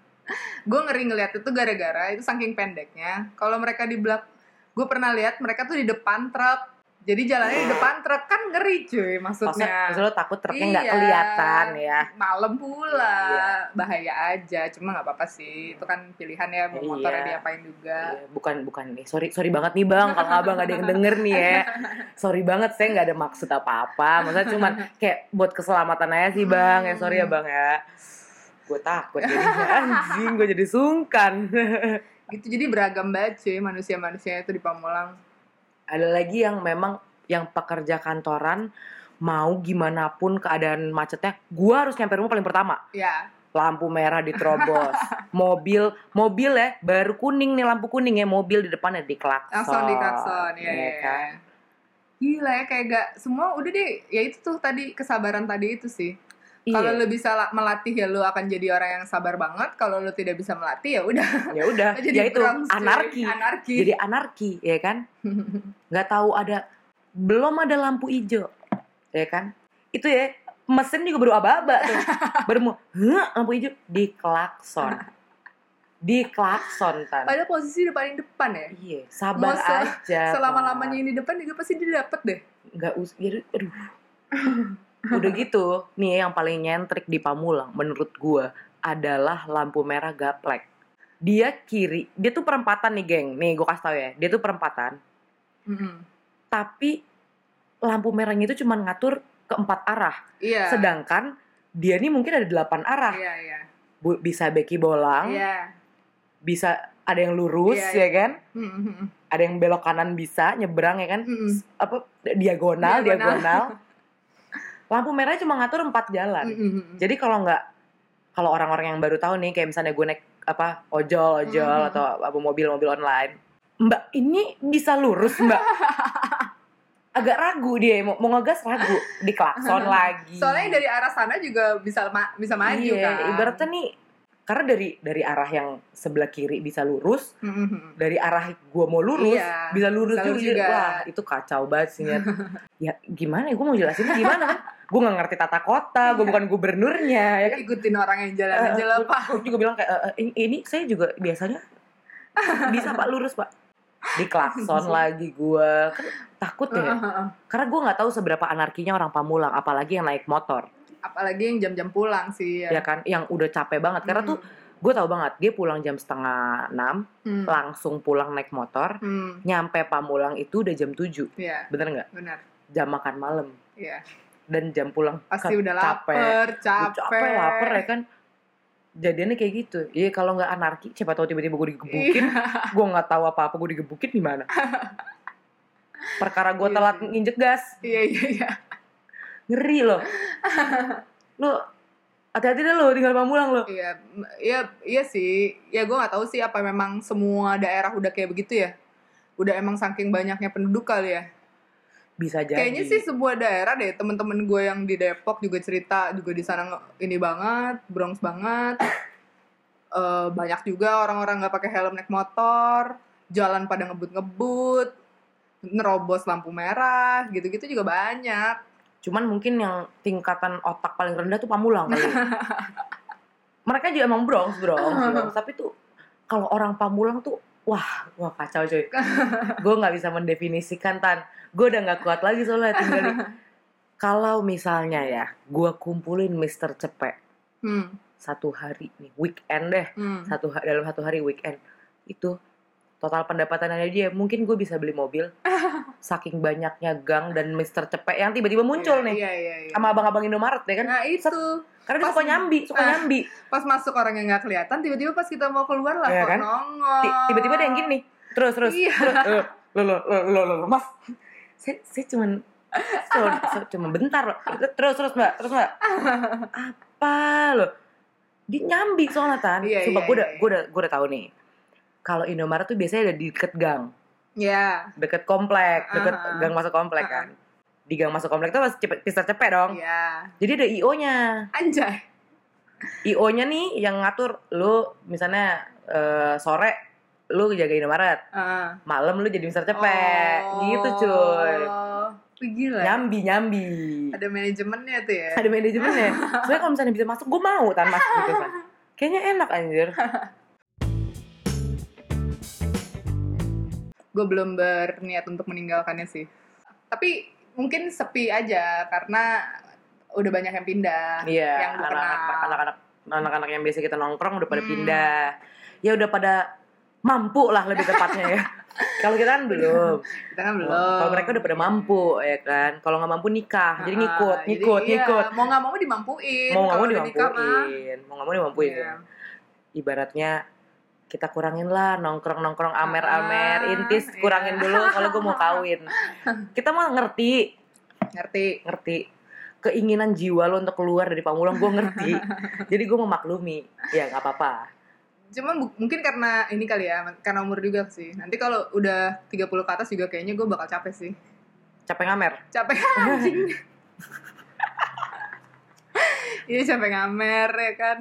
gue ngeri ngeliat itu gara-gara itu saking pendeknya kalau mereka di belak gue pernah lihat mereka tuh di depan truk jadi jalannya di depan truk kan ngeri cuy maksudnya maksudnya lo takut truknya nggak Iya. kelihatan ya malam pula Iya. bahaya aja cuma nggak apa-apa sih itu kan pilihan ya mau Iya. motornya diapain juga Iya, bukan bukan nih sorry sorry banget nih bang kalau abang ada yang denger nih ya sorry banget saya nggak ada maksud apa apa maksudnya cuman kayak buat keselamatan aja sih bang ya sorry ya bang ya gue takut jadi anjing gue jadi sungkan gitu jadi beragam banget cuy manusia-manusia itu di Pamulang ada lagi yang memang yang pekerja kantoran mau gimana pun keadaan macetnya, gua harus nyampe rumah paling pertama. Ya. Lampu merah diterobos, mobil mobil ya baru kuning nih lampu kuning ya mobil di depannya diklakson. Langsung di klakson. Ya, Iya ya, kan? ya. Gila ya kayak gak semua udah deh ya itu tuh tadi kesabaran tadi itu sih Iya. kalau lu bisa la- melatih ya lu akan jadi orang yang sabar banget. Kalau lu tidak bisa melatih ya udah. Ya udah, jadi ya itu anarki. anarki. Jadi anarki, ya kan? nggak tahu ada belum ada lampu hijau ya kan? Itu ya mesin juga baru aba-aba tuh. Baru mau "Hah, lampu hijau? Di klakson di klakson tan. Pada posisi di paling depan ya? Iya sabar Mau se- aja selama Pak. lamanya ini depan juga pasti dia dapet deh. Nggak us ya, aduh udah gitu nih ya, yang paling nyentrik di Pamulang menurut gua adalah lampu merah gaplek dia kiri dia tuh perempatan nih geng nih gua kasih tau ya dia tuh perempatan Mm-mm. tapi lampu merahnya itu cuma ngatur ke empat arah. iya Sedangkan dia nih mungkin ada delapan arah. iya Bu- bisa beki bolang, iya bisa ada yang lurus Iya, ya kan, Mm-mm. ada yang belok kanan bisa nyebrang ya kan, Mm-mm. apa diagonal Diagonal. diagonal. lampu merahnya cuma ngatur empat jalan. Mm-mm. Jadi kalau nggak kalau orang-orang yang baru tahu nih kayak misalnya gue naik apa ojol ojol Mhm. atau apa mobil-mobil online, Mbak ini bisa lurus Mbak. Agak ragu dia mau, mau ngegas ragu diklakson lagi. soalnya dari arah sana juga bisa ma- bisa maju iya, kan ibaratnya nih karena dari dari arah yang sebelah kiri bisa lurus, Mm-mm. dari arah gua mau lurus Iya, bisa lurus juga. juga. Wah, itu kacau banget sih ya gimana ya gua mau jelasin gimana kan? Gua nggak ngerti tata kota, gua bukan gubernurnya ya kan. ikutin orang yang jalan Eh, aja lah pak gua juga bilang kayak "Eh, eh, ini, ini saya juga biasanya bisa Pak lurus Pak. Diklakson lagi gua kan takut ya. Karena gua nggak tahu seberapa anarkinya orang Pamulang, apalagi yang naik motor. Apalagi yang jam-jam pulang sih ya kan yang udah capek banget karena tuh gue tau banget dia pulang jam setengah enam Hmm. langsung pulang naik motor Hmm. nyampe Pamulang itu udah jam 7 Iya, bener nggak benar. jam makan malam Iya. dan jam pulang Pasti udah capek lapar, capek. capek lapar ya kan jadinya kayak gitu iya kalau nggak anarki siapa tahu tiba-tiba gue digebukin Iya. gue nggak tahu apa-apa gue digebukin gimana perkara gue Iya telat nginjek gas Iya, iya, iya. Ngeri loh lo hati-hati deh lo tinggal Pamulang lo Iya, iya, iya sih. Ya gue nggak tahu sih apa memang semua daerah udah kayak begitu ya. Udah emang saking banyaknya penduduk kali ya. bisa jadi Kayaknya sih sebuah daerah deh. Temen-temen gue yang di Depok juga cerita juga di sana ini banget, Bronx banget. Eh, banyak juga orang-orang nggak pakai helm naik motor, jalan pada ngebut-ngebut, nerobos lampu merah, gitu-gitu juga banyak. Cuman mungkin yang tingkatan otak paling rendah tuh Pamulang kali. Mereka juga emang Bronx, Bronx, Bronx. Tapi tuh kalau orang Pamulang tuh wah, wah kacau coy. gue nggak bisa mendefinisikan tan. Gue udah nggak kuat lagi soalnya tinggal di- Kalau misalnya ya, gue kumpulin Mister Cepek Hmm, satu hari nih, weekend deh, hmm. satu dalam satu hari weekend itu total pendapatannya dia. Mungkin gue bisa beli mobil. Saking banyaknya gang dan Mister Cepek yang tiba-tiba muncul Iya, nih. Iya, iya, iya. sama abang-abang Indomaret ya kan? Nah itu. Karena dia Pas- suka nyambi suka Ah. nyambi. pas masuk orang yang nggak kelihatan, tiba-tiba pas kita mau keluar lah kok kan? nongol. Ti- tiba-tiba ada yang gini. Terus terus. Iya. terus eh, lo lo lo lo lo, lo, mas saya saya cuman so, so- cuma bentar loh. Terus terus mbak terus mbak. Apa lo di nyambi soalnya tan. Iya, Sumpah iya, gue udah iya. gue udah gue udah tahu nih kalau Indomaret tuh biasanya ada di deket gang Ya, deket komplek deket Aha. gang masuk komplek Aha. kan di gang masuk komplek tuh pasti cepet pisah cepet dong iya. jadi ada io nya Anjay. io nya nih yang ngatur lu misalnya eh, sore lu jaga Indomaret Ah. malam lu jadi Mister Cepet gitu cuy Oh, gila. ya. nyambi nyambi Ada manajemennya tuh ya. ada manajemennya soalnya kalau misalnya bisa masuk gue mau tan mas gitu kan kayaknya enak anjir Gue belum berniat untuk meninggalkannya sih. Tapi mungkin sepi aja karena udah banyak yang pindah. iya Yang gue anak-anak kenal. anak-anak anak-anak yang biasa kita nongkrong udah pada Hmm. pindah ya udah pada mampu lah lebih tepatnya ya kalau kita kan belum Kita kan belum. kalau mereka udah pada mampu ya kan kalau nggak mampu nikah jadi Ah, ngikut jadi ngikut iya, ngikut Mau nggak mau dimampuin. mau nggak mau nikah dimampuin mau nggak mau dimampuin Iya. ibaratnya kita kurangin lah nongkrong nongkrong amer amer Ah, intis kurangin iya. dulu kalau gue mau kawin. Kita mah ngerti. Ngerti. Ngerti. Keinginan jiwa lo untuk keluar dari pamulang gue ngerti. Jadi gue memaklumi. Ya nggak apa-apa. Cuma mungkin karena ini kali ya karena umur juga sih. Nanti kalau udah 30 ke atas juga kayaknya gue bakal capek sih. Capek ngamer? Capek anjing. Iya capek ngamer ya kan?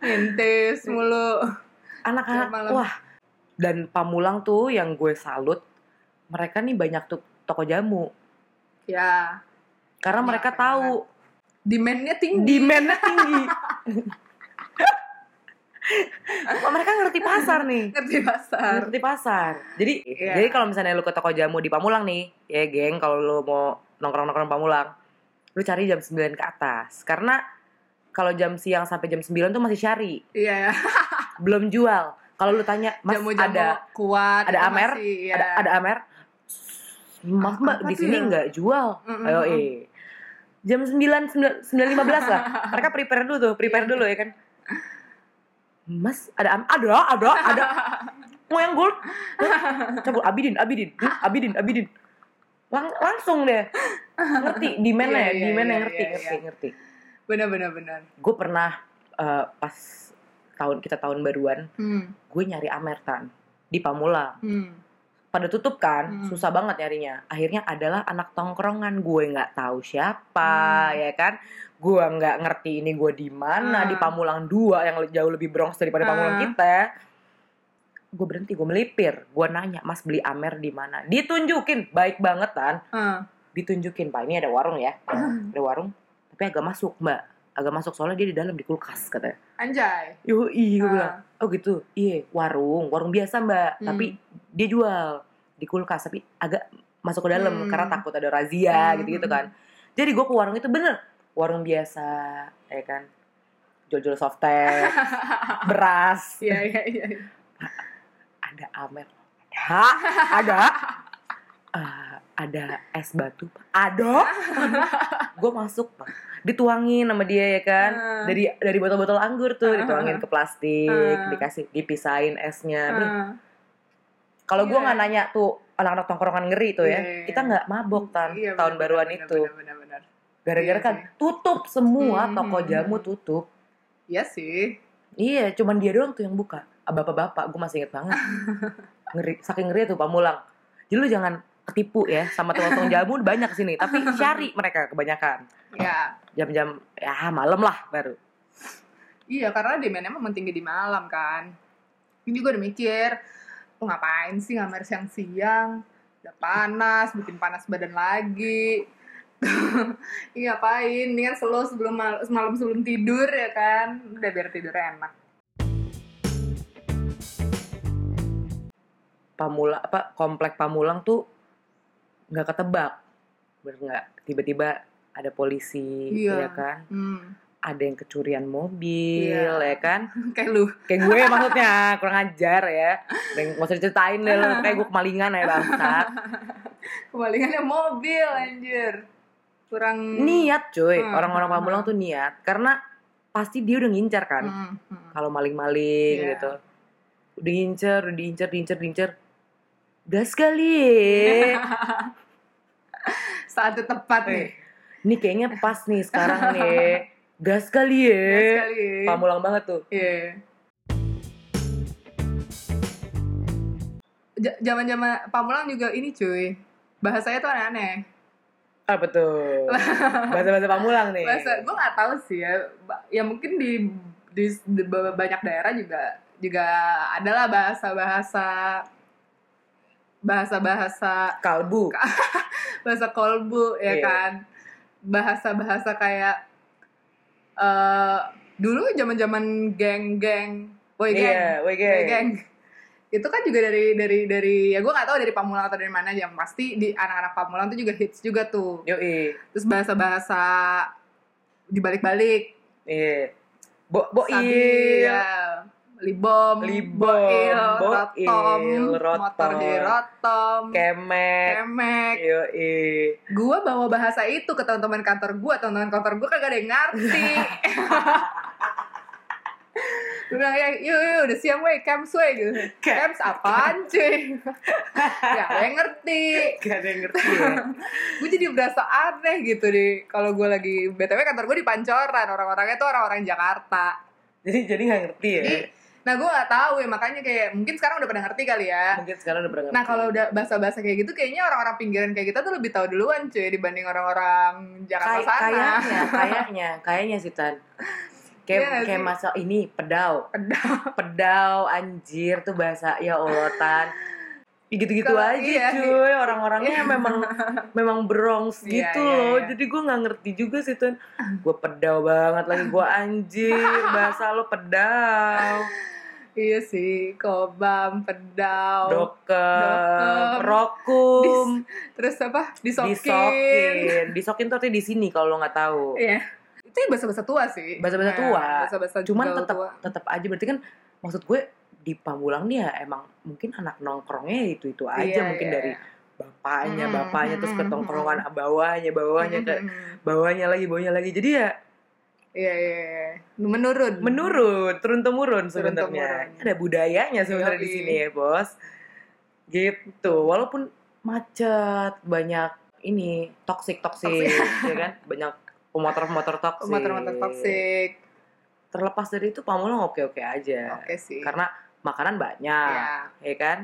Intis mulu anak-anak wah. Dan pamulang tuh yang gue salut mereka nih banyak tuh toko jamu. Ya. Karena Banyak, mereka banyak. tahu. Demandnya tinggi. Demandnya tinggi. Mereka ngerti pasar nih. Ngerti pasar. Ngerti pasar. Jadi Iya. jadi kalau misalnya lu ke toko jamu di Pamulang nih, ya geng, kalau lu mau nongkrong-nongkrong Pamulang, lu cari jam 9 ke atas. Karena kalau jam siang sampai jam 9 tuh masih syari, iya. ya belum jual. Kalau lu tanya, "Mas jamu-jamu ada kuat ada Amer? masih, ya. ada ada Amer?" Mas Mbak di sini ya? nggak jual. Mm-mm. Ayo eh. Jam 9 9 9.15 lah. Mereka prepare dulu tuh, prepare dulu ya kan. Mas, ada ada ada ada mau yang gold cabut Abidin Abidin Abidin Abidin Lang- langsung deh ngerti di mana Iya, ya iya, di mana iya, ngerti iya, ngerti iya. ngerti benar benar benar gue pernah eh, pas tahun kita tahun baruan hmm. gue nyari Amertan di Pamulang Hmm. pada tutup kan Hmm. susah banget nyarinya akhirnya adalah anak tongkrongan gue nggak tahu siapa Hmm. ya kan gue nggak ngerti ini gue di mana Hmm. di Pamulang 2 yang jauh lebih bronx daripada Pamulang Hmm. kita gue berhenti gue melipir gue nanya mas beli amer di mana ditunjukin baik banget kan Ah. ditunjukin pak ini ada warung ya ada warung tapi agak masuk mbak agak masuk soalnya dia di dalam di kulkas katanya. Anjay. Yo, iya gue bilang, Ah. oh gitu, iya warung, warung biasa mbak, Hmm. tapi dia jual di kulkas, tapi agak masuk ke dalam Hmm. karena takut ada razia Hmm, gitu-gitu hmm, kan. Jadi gue ke warung itu bener, warung biasa, ya kan, jual-jual softtek, beras, iya iya iya ada amer, ada, ada, Eh, ada es batu, Pak. ada, gue masuk pak, dituangin sama dia ya kan, Ah. dari dari botol-botol anggur tuh Ah. dituangin ke plastik, Ah. dikasih dipisahin esnya. Ah. Kalau gue Iya. nggak nanya tuh anak-anak tongkrongan ngeri tuh ya, Iya. kita nggak mabok tan Iya, tahun benar, baruan benar, itu. Gara-gara Iya kan sih. tutup semua Hmm, toko hmm, jamu hmm. tutup. Iya sih. Iya, cuman dia doang tuh yang buka. Ah, Bapak-bapak, gue masih inget banget. ngeri, saking ngeri tuh pamulang. Jadi lu jangan ketipu ya sama tukang jamu banyak sini, tapi cari mereka kebanyakan. Ya. Jam-jam ya malam lah baru. Iya, karena demandnya memang tinggi di malam kan. Ini juga udah mikir, oh, ngapain sih ngamer siang-siang? Udah panas, bikin panas badan lagi. Iya ngapain? Ini kan slow sebelum mal- semalam sebelum tidur ya kan. Udah biar tidur enak. Pamula apa komplek Pamulang tuh nggak ketebak. Bener nggak? Tiba-tiba ada polisi Iya. ya kan. Hmm. ada yang kecurian mobil Iya. ya kan Kayak lu. kayak gue maksudnya kurang ajar ya dan nggak usah diceritain deh lo kayak gue kemalingan ya bangsat Kemalingannya mobil anjir. Kurang niat cuy Hmm, orang-orang hmm, Pamulang tuh niat karena pasti dia udah ngincar kan Hmm, hmm. kalau maling-maling Iya. gitu udah ngincer udah diincer diincer diincer gas kali ya Saatnya tepat nih. Eh, ini kayaknya pas nih sekarang nih gas kali ya Ya. Pamulang banget tuh Iya. Ja- Zaman-zaman Pamulang juga ini cuy. Bahasanya tuh aneh-aneh. apa tuh bahasa-bahasa Pamulang nih Bahasa gue nggak tahu sih ya. Ya mungkin di di, di ba- banyak daerah juga juga adalah bahasa-bahasa bahasa-bahasa kalbu bahasa kolbu ya Iya. kan bahasa-bahasa kayak eh dulu zaman-zaman geng-geng boy geng Iya, boy boy geng. geng itu kan juga dari dari dari ya gue gak tahu dari Pamulang atau dari mana yang pasti di anak-anak Pamulang tuh juga hits juga tuh Yoi. terus bahasa-bahasa dibalik-balik Iya. Bo boil. Sabi, ya. Libom, Libom, boil, rotom, rotom. motor jadi rotom, Kemek. kemek, Yoi. gue bawa bahasa itu ke teman-teman kantor gue teman-teman kantor gue kagak ada yang ngerti gue bilang ya yuk yuk udah siap weh camps weh gitu camps apaan cuy ya gue ngerti Gak ada yang ngerti ya. gue jadi berasa aneh gitu deh kalau gue lagi btw kantor gue di Pancoran orang-orangnya tuh orang-orang Jakarta Jadi jadi nggak ngerti ya. jadi nah gue nggak tahu ya makanya kayak mungkin sekarang udah pada ngerti kali ya Mungkin sekarang udah pernah ngerti. Nah kalau udah bahasa-bahasa kayak gitu kayaknya orang-orang pinggiran kayak kita tuh lebih tahu duluan cuy dibanding orang-orang Jakarta Kay- sana. kayaknya, kayaknya, kayaknya sih Tan. Kayak nggak kayak masa ini pedau. Pedau. Pedau anjir tuh bahasa ya Allah Tan. Ya Gitu-gitu aja iya. cuy. Orang-orangnya memang memang brongs Iya, gitu iya, loh. iya. jadi gue nggak ngerti juga sih Tan gue pedau banget lagi. Gue anjir. Bahasa lo pedau Iya sih, kobam, pedau, dokem rokum. Terus apa? Disokin. disokin. Disokin tuh artinya di sini kalau lo nggak tahu. Iya. Itu bahasa-bahasa tua sih. Bahasa-bahasa Nah, tua. Bahasa-bahasa cuman gaul tetap tetap aja. Berarti kan maksud gue di Pamulang dia emang mungkin anak nongkrongnya itu itu aja Iya, mungkin iya, dari iya. bapaknya Mm, bapaknya terus ke mm, tongkrongan bawahnya bawahnya ke Mm-mm. bawahnya lagi bawahnya lagi jadi ya Iya, iya, iya. Menurun. menurun turun temurun sebenarnya ada budayanya sebenarnya di sini ya bos gitu walaupun macet banyak ini toksik toksik ya kan banyak pemotor pemotor toksik Motor-motor toksik. terlepas dari itu Pamulang oke oke aja Oke sih. karena makanan banyak ya. ya kan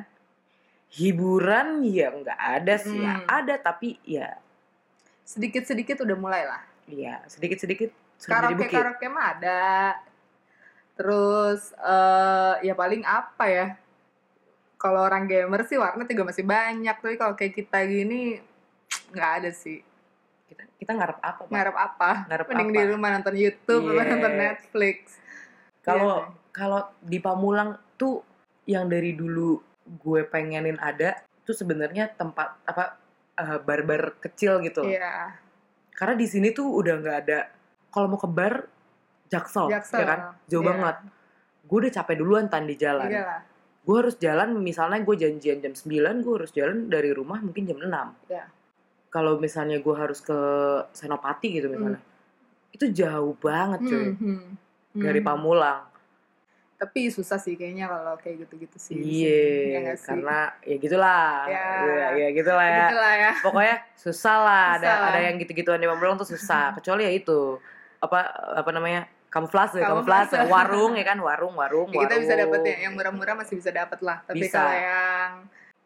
hiburan ya nggak ada sih ya. Hmm. ada tapi ya sedikit-sedikit udah mulai lah. ya sedikit sedikit sudah jadi Karaoke karaoke mah ada. Terus eh ya paling apa ya? Kalau orang gamer sih warnet juga masih banyak, tapi kalau kayak kita gini nggak ada sih. kita kita ngarep apa Pak? Ngarep apa? Ngarep Mending apa? di rumah nonton YouTube, Iya. nonton Netflix. kalau Iya. kalau di Pamulang tuh yang dari dulu gue pengenin ada tuh sebenarnya tempat apa eh, bar-bar kecil gitu Iya. karena di sini tuh udah nggak ada kalau mau ke bar jaksel, Jaksel. ya kan jauh Iya. banget gue udah capek duluan tan di jalan Iya gue harus jalan misalnya gue janjian jam 9 gue harus jalan dari rumah mungkin jam 6 Iya. kalau misalnya gue harus ke Senopati gitu misalnya itu jauh banget cuy Hmm, hmm. dari Hmm. Pamulang Tapi susah sih kayaknya kalau kayak gitu-gitu sih. iya. Ya sih? karena ya gitulah Ya. ya, ya gitulah ya Gitu lah ya. pokoknya susah lah ada Susah. ada yang gitu-gituan di Pamulang tuh susah kecuali ya itu apa apa namanya kamuflase kamuflase warung ya kan warung warung Ya, kita warung. bisa dapat ya, yang murah-murah masih bisa dapat lah. Tapi Bisa. kalau yang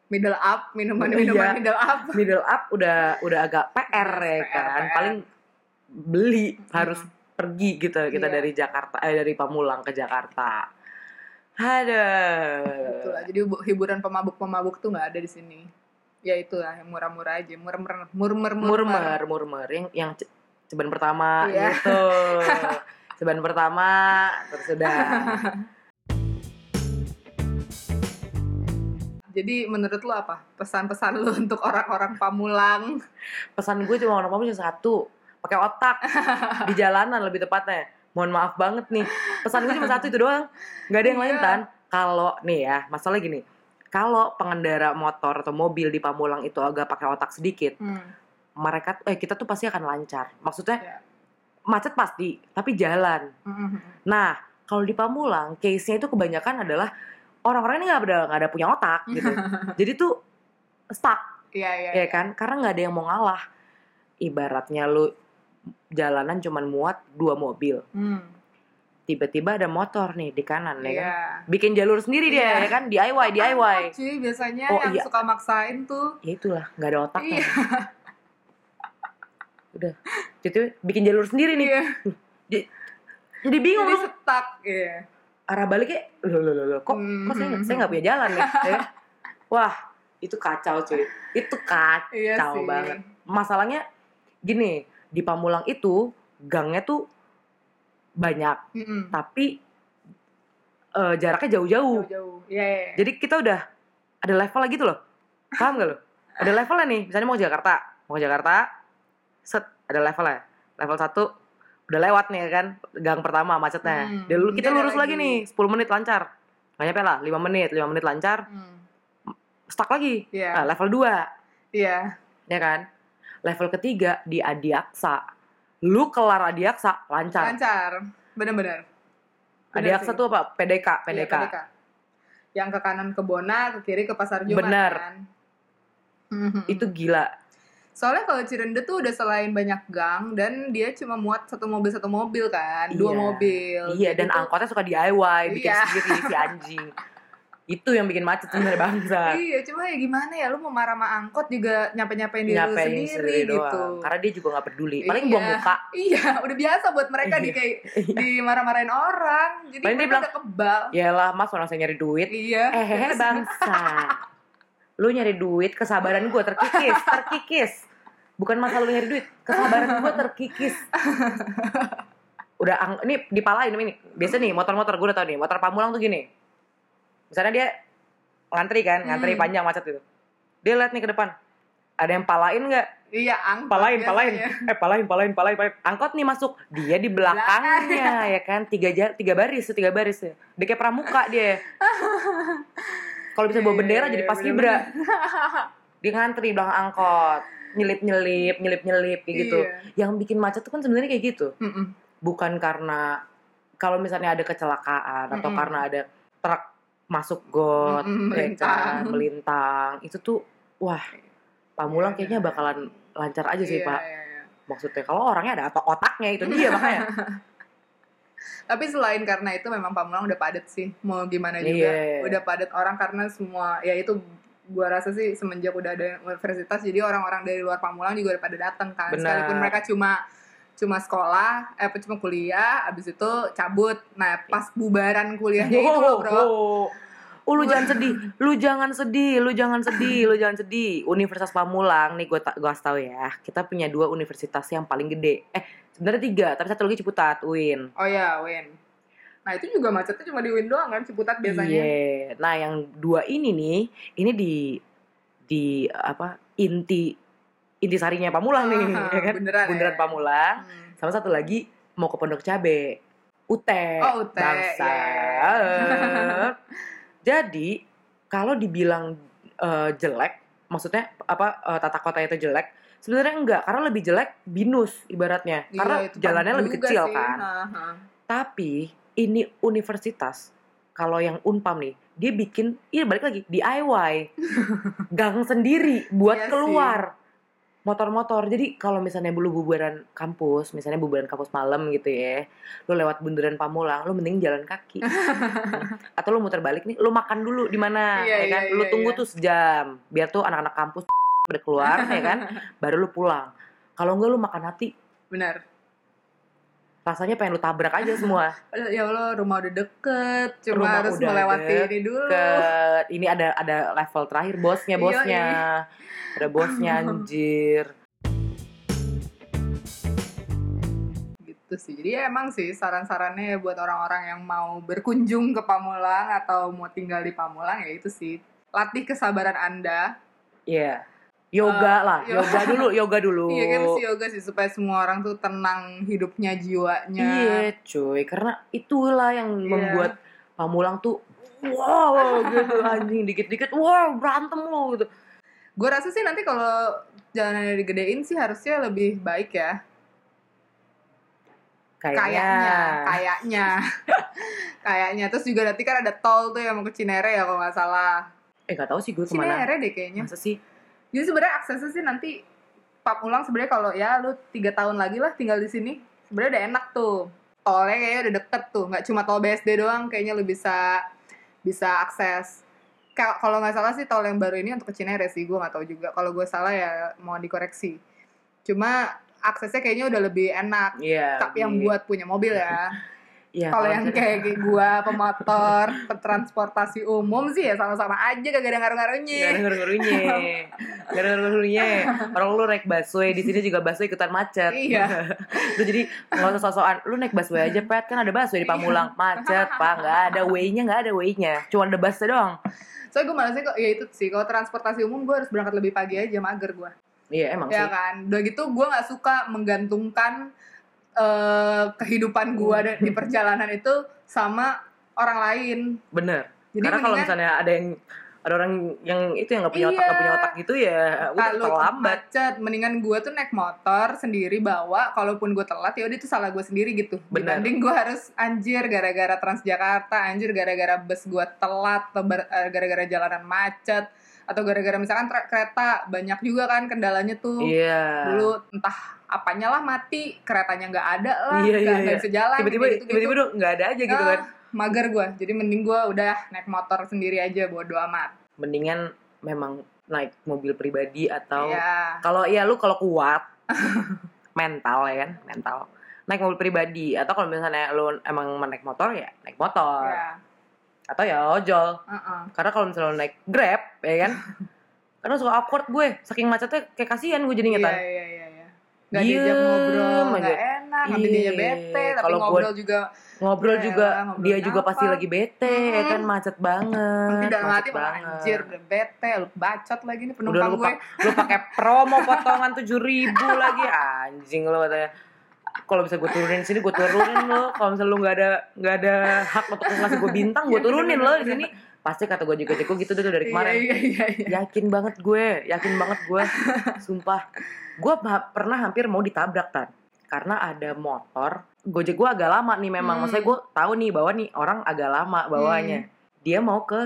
middle up, minuman Iya. minuman middle up, middle up udah udah agak PR ya PR, kan PR. paling beli harus pergi gitu kita Iya. dari Jakarta eh dari Pamulang ke Jakarta ada gitu lah. Jadi bu- hiburan pemabuk-pemabuk tuh nggak ada di sini. Ya itu lah, yang murah-murah aja, murmer murmer murmer murmer yang yang ce- ceban pertama Iya. gitu ceban pertama terus udah Jadi menurut lu apa pesan-pesan lu untuk orang-orang Pamulang? pesan gue cuma orang Pamulang satu pakai otak di jalanan lebih tepatnya mohon maaf banget nih. Pesan gue cuma satu itu doang. Nggak ada yang lain tan. Kalau nih ya masalah gini. Kalau pengendara motor atau mobil di Pamulang itu agak pakai otak sedikit Hmm. mereka eh kita tuh pasti akan lancar. Maksudnya Ya. macet pasti tapi jalan. Mhm. nah kalau di Pamulang case-nya itu kebanyakan adalah orang-orang ini nggak ada nggak ada punya otak gitu. Jadi tuh stuck. Iya iya. ya kan? Karena nggak ada yang mau ngalah. Ibaratnya lu jalanan cuman muat dua mobil Hmm. tiba-tiba ada motor nih di kanan ya kan Iya. bikin jalur sendiri dia Iya. ya kan DIY DIY cuy biasanya Oh, yang iya. suka maksain tuh. ya itulah nggak ada otaknya Iya. udah jadi bikin jalur sendiri nih Iya. jadi bingung Jadi stuck. Iya. arah baliknya loh loh loh, loh, kok kok saya saya nggak punya jalan nih ya kan? wah itu kacau cuy itu kacau Iya sih. banget masalahnya gini di Pamulang itu gangnya tuh banyak Mm-mm. tapi eh, jaraknya jauh-jauh Jauh-jauh. Iya. iya, iya. jadi kita udah ada level lagi tuh loh paham gak lo ada levelnya nih misalnya mau ke Jakarta mau ke Jakarta set ada levelnya level satu udah lewat nih kan gang pertama macetnya Hmm, Dia lu- kita lurus lagi. lagi. nih 10 menit lancar nggak nyampe lah 5 menit 5 menit lancar Hmm. stuck lagi Iya. nah, level 2 Iya. ya kan level ketiga di Adiaksa lu kelar Adiaksa lancar Lancar. Bener-bener. Adi Aksa tuh apa? PDK, PDK. Iya, Yang ke kanan ke Bona, ke kiri ke Pasar Jumat Benar. kan. Mhm. Itu gila. Soalnya kalau Cirende tuh udah selain banyak gang dan dia cuma muat satu mobil satu mobil kan, dua Iya. mobil. Iya, Jadi dan tuh- angkotnya suka DIY, bikin Iya. sendiri si anjing. Itu yang bikin macet sebenarnya bangsa. Iya, cuma ya gimana ya lu mau marah sama angkot juga nyampe-nyampein diri lu Nyapain sendiri, sendiri gitu. doang. Karena dia juga gak peduli. Paling Iya. buang muka. Iya, udah biasa buat mereka di kayak dimarah-marahin orang. Jadi Paling dia bilang, udah kebal. Yalah, mas orang saya nyari duit. Iya. Eh, Terus- bangsa. Lu nyari duit, kesabaran gue terkikis, terkikis. Bukan masalah lu nyari duit, kesabaran gue terkikis. Udah, ang- ini dipalain ini. Biasa nih, motor-motor gue udah tau nih, motor pamulang tuh gini. Misalnya dia ngantri kan, ngantri Hmm. panjang macet gitu. Dia liat nih ke depan. Ada yang palain nggak? Iya, angkot. Palain, palain. Eh, palain, palain, palain, palain. Angkot nih masuk. Dia di belakangnya, ya kan? Tiga, jar, tiga baris, tiga baris. ya. Dia kayak pramuka dia. Kalau bisa bawa bendera Iya, jadi iya, pas kibra. Dia ngantri belakang angkot. Nyelip-nyelip, nyelip-nyelip kayak gitu. Iya. Yang bikin macet tuh kan sebenarnya kayak gitu. Mm-mm. Bukan karena kalau misalnya ada kecelakaan atau Mm-mm. karena ada truk masuk got, ya kan, melintang. Itu tuh wah, Pamulang Iya, kayaknya iya. bakalan lancar aja sih, Iya, Pak. iya, iya. Maksudnya kalau orangnya ada atau otaknya itu dia makanya. Tapi selain karena itu memang Pamulang udah padat sih. Mau gimana juga. Iya. Udah padat orang karena semua ya itu gua rasa sih semenjak udah ada universitas jadi orang-orang dari luar Pamulang juga udah pada datang kan. Benar. Sekalipun mereka cuma cuma sekolah, eh cuma kuliah, abis itu cabut. Nah, pas bubaran kuliahnya itu loh, Bro. oh. Oh, lu jangan sedih, lu jangan sedih, lu jangan sedih, lu jangan sedih. Universitas Pamulang nih gue gue kasih tahu ya, kita punya dua universitas yang paling gede. Eh, sebenarnya tiga, tapi satu lagi Ciputat, UIN. Oh ya, Win. Nah, itu juga macetnya cuma di Win doang kan, Ciputat biasanya. Iya. Nah, yang dua ini nih, ini di di apa? Inti inti sarinya Pamulang nih, Ah, ya kan? beneran ya. Pamulang. Hmm. Sama satu lagi mau ke Pondok Cabe. UTE. Oh, UTE, Bangsa. iya. Jadi, kalau dibilang eh, jelek, maksudnya apa eh, tata kota itu jelek, sebenarnya enggak, karena lebih jelek binus ibaratnya. Iya, karena itu jalannya lebih kecil sih. kan. Aha. Tapi ini universitas kalau yang Unpam nih, dia bikin iya balik lagi DIY. Gang sendiri buat Iya sih. Motor-motor. Jadi kalau misalnya dulu bubaran kampus, misalnya bubaran kampus malam gitu ya. Lu lewat bundaran Pamulang, lu mending jalan kaki. Atau lu muter balik nih, lu makan dulu di mana, Iya, ya kan? iya, lu iya, tunggu iya. tuh sejam biar tuh anak-anak kampus udah keluar ya kan, baru lu pulang. Kalau enggak lu makan hati, Benar. Rasanya pengen lu tabrak aja semua. Ya Allah, rumah udah deket, cuma Rumah harus udah melewati deket. ini dulu. ini ada ada level terakhir bosnya Iya, bosnya ada bosnya anjir Gitu sih. Jadi ya emang sih saran-sarannya ya buat orang-orang yang mau berkunjung ke Pamulang atau mau tinggal di Pamulang ya itu sih. Latih kesabaran Anda. Iya yoga Eh, lah yo- yoga dulu yoga dulu Iya kan sih yoga sih supaya semua orang tuh tenang hidupnya, jiwanya. iya cuy karena itulah yang Iya. membuat pamulang tuh wow gitu anjing dikit-dikit wow berantem lo gitu Gue rasa sih nanti kalau jalanannya digedein sih harusnya lebih baik ya. kayaknya Kayaknya, kayaknya. Terus juga nanti kan ada tol tuh yang mau ke Cinere ya kalau nggak salah. eh gak tahu sih gue ke mana Cinere deh kayaknya. masa sih Jadi sebenarnya aksesnya sih nanti Pamulang sebenarnya kalau ya lu tiga tahun lagi lah tinggal di sini sebenarnya udah enak tuh. Tolnya kayaknya udah deket tuh nggak cuma tol BSD doang kayaknya lu bisa bisa akses. Ka- kalau nggak salah sih tol yang baru ini untuk ke Cinere sih gue nggak tahu juga. Kalau gue salah ya mau dikoreksi. Cuma aksesnya kayaknya udah lebih enak iya tapi yang buat punya mobil ya iya, kalau yang kayak kayak gue pemotor transportasi umum sih ya sama-sama aja gak ada ngaruh-ngaruhnya. Gak ada ngaruh-ngaruhnya. Gak ada ngaruh-ngaruhnya. Orang lu naik busway Di sini juga busway ikutan macet. Iya. Lu jadi Gak usah sosokan Lu naik busway aja Pet. Kan ada busway di Pamulang. Macet pak. Gak ada way-nya Gak ada way-nya. Cuma ada busnya doang. Soalnya gue malasnya kok, ya itu sih, kalau transportasi umum gue harus berangkat lebih pagi aja, mager gue. Iya emang Ya sih. kan? Udah gitu gue gak suka menggantungkan eh, kehidupan gue Hmm. di perjalanan itu sama orang lain. Bener Jadi Karena kalau misalnya ada yang ada orang yang itu yang nggak punya otak Iya. nggak punya otak gitu ya udah Kalau terlambat macet, mendingan gue tuh naik motor sendiri bawa. Kalaupun gue telat ya udah itu salah gue sendiri gitu. Benar. Dibanding gue harus anjir gara-gara Transjakarta, anjir gara-gara bus gue telat, atau eh, gara-gara jalanan macet, atau gara-gara misalkan kereta banyak juga kan kendalanya tuh. iya Dulu entah apanya lah mati, keretanya nggak ada lah, Iya, nggak iya, nggak iya. bisa jalan. tiba-tiba gitu-gitu. tiba-tiba dong nggak ada aja gitu Ah, kan mager gue, jadi mending gue udah naik motor sendiri aja, bodo amat. mendingan memang naik mobil pribadi atau Iya. kalau ya lu kalau kuat mental ya kan mental naik mobil pribadi atau kalau misalnya lu emang mau naik motor ya naik motor Iya. atau ya ojol Heeh. karena kalau misalnya lu naik grab ya kan karena suka awkward gue saking macetnya kayak kasihan gue jadi Iya, ngetan iya, iya, iya. Gak Diem diajak ngobrol, aja. gak enak, nanti Iya. dia bete, tapi ngobrol juga ngobrol juga ngobrol dia juga pasti lagi bete ya kan? Macet banget nanti dalam hati malah anjir, udah bete, lu bacot lagi nih udah penumpang lu, gue. lu pakai promo potongan tujuh ribu lagi anjing lu katanya. Kalau bisa gue turunin sini gue turunin lo kalau misalnya lu nggak ada nggak ada hak untuk ngasih gue bintang gue Iya, turunin lo di sini pasti kata gue juga jago gitu tuh dari Iya, kemarin. iya, iya, iya. yakin banget gue yakin banget gue. Sumpah. Gue ha- pernah hampir mau ditabrak kan karena ada motor gojek gue agak lama nih memang. Hmm. maksudnya gue tahu nih bahwa nih orang agak lama bawanya dia mau ke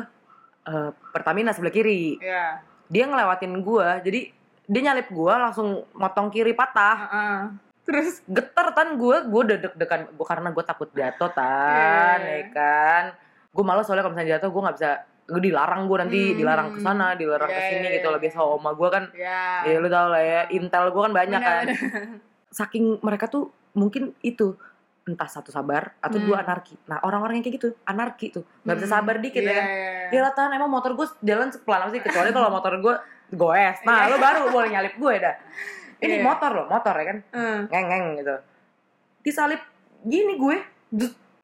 eh, Pertamina sebelah kiri. Iya. dia ngelewatin gue jadi dia nyalip gue langsung motong kiri patah. Heeh. Terus? Geter tan. Gue gue udah deg-degan. Gue karena gue takut jatuh tan Iya. ya kan gue malas soalnya kalau misalnya jatuh gue nggak bisa gue dilarang gue nanti Hmm. dilarang ke sana dilarang ke Iya, sini iya, gitu iya. lebih sama oma gue kan ya. ya lu tau lah ya intel gue kan banyak kan Bener-bener. saking mereka tuh mungkin itu entah satu sabar atau Hmm. dua anarki nah orang-orang yang kayak gitu anarki tuh nggak bisa Hmm. sabar dikit Iya, ya kan iya, ya iya. lah Tan, emang motor gue jalan sepelan apa sih kecuali kalau motor gue goes nah Iya. lu baru boleh nyalip gue dah ini Iya. motor loh motor ya kan Heeh. ngeng-ngeng gitu disalip gini gue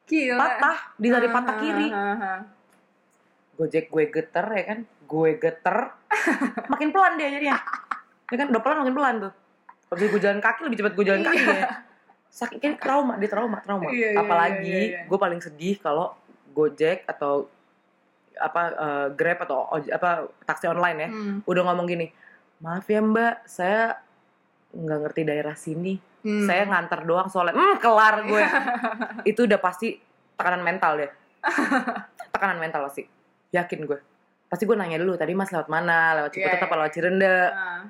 Gila. patah disalip patah Heeh, kiri. heeh. gojek gue geter ya kan? Gue geter. Makin pelan dia jadinya. Ya kan? Udah pelan makin pelan tuh. Kalau gue jalan kaki lebih cepat gue jalan kaki ya sakit kan trauma dia trauma trauma. Iya, iya, apalagi iya, iya. gue paling sedih kalau gojek atau apa eh, grab atau apa taksi online ya Hmm. udah ngomong gini maaf ya mbak saya nggak ngerti daerah sini Hmm. saya nganter doang soalnya. Hmm kelar gue. Itu udah pasti tekanan mental deh tekanan mental pasti yakin gue. Pasti gue nanya dulu tadi mas lewat mana? Lewat Ciputat Iya, apa iya. lewat Cirende? Heeh.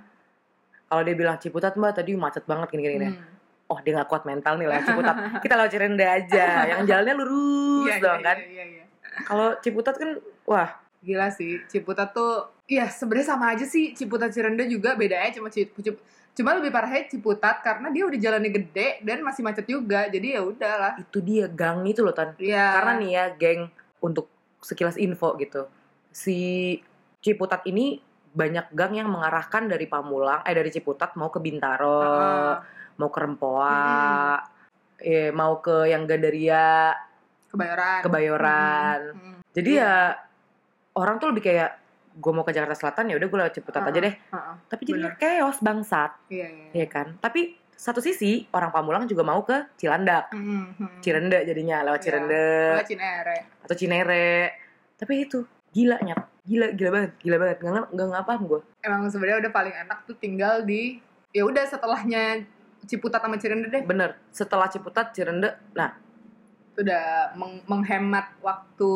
kalau dia bilang Ciputat mbak tadi macet banget gini gini, gini. Hmm. oh dia nggak kuat mental nih lewat Ciputat. Kita lewat Cirende aja. Yang jalannya lurus Iya, dong iya, kan. iya, iya, iya. kalau Ciputat kan wah. Gila sih, Ciputat tuh Iya sebenarnya sama aja sih. Ciputat Cirende juga bedanya cuma Cip- Cip- cuma lebih parahnya Ciputat karena dia udah jalannya gede dan masih macet juga jadi ya udahlah itu dia gang itu loh tan Iya karena nih ya geng untuk sekilas info gitu si Ciputat ini banyak gang yang mengarahkan dari Pamulang eh dari Ciputat mau ke Bintaro Heeh. mau ke Rempoa eh, mau ke yang Gandaria Kebayoran Kebayoran Hmm, hmm. jadi Iya. ya orang tuh lebih kayak gue mau ke Jakarta Selatan ya udah gue lewat Ciputat aja deh. Heeh. tapi jadinya chaos bangsat. Iya iya ya kan? Tapi satu sisi orang Pamulang juga mau ke Cilandak. Hmm, hmm. Cirende jadinya lewat Iya. Cirende. Oh, Cinere. Atau Cinere. Tapi itu gila nyat. Gila gila banget gila banget. Nggak nggak nggak paham gue Emang sebenarnya udah paling enak tuh tinggal di ya udah setelahnya Ciputat sama Cirende deh. Bener. Setelah Ciputat Cirende. Nah itu udah meng- menghemat waktu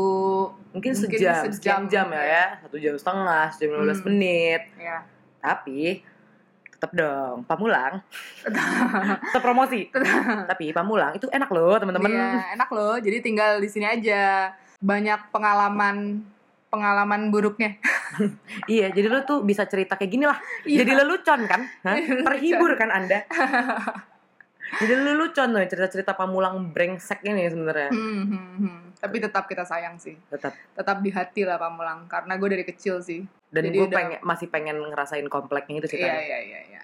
mungkin, Mungkin sejam sejam, jam ya ya. ya satu jam setengah sejam 15 Hmm. menit ya tapi tetap dong Pamulang tetap promosi tapi Pamulang itu enak loh teman-teman Iya, enak loh. Jadi tinggal di sini aja. Banyak pengalaman pengalaman buruknya. iya jadi lu tuh bisa cerita kayak gini lah Iya. jadi lelucon kan Hah? Lelucon. terhibur kan anda jadi lelucon loh cerita-cerita Pamulang brengsek ini sebenarnya Hmm, hmm, hmm. Tapi tetap kita sayang sih. tetap Tetap di hati lah Pamulang. Karena gue dari kecil sih. dan gue udah- pengen masih pengen ngerasain kompleknya itu sih Iya, iya, iya, iya.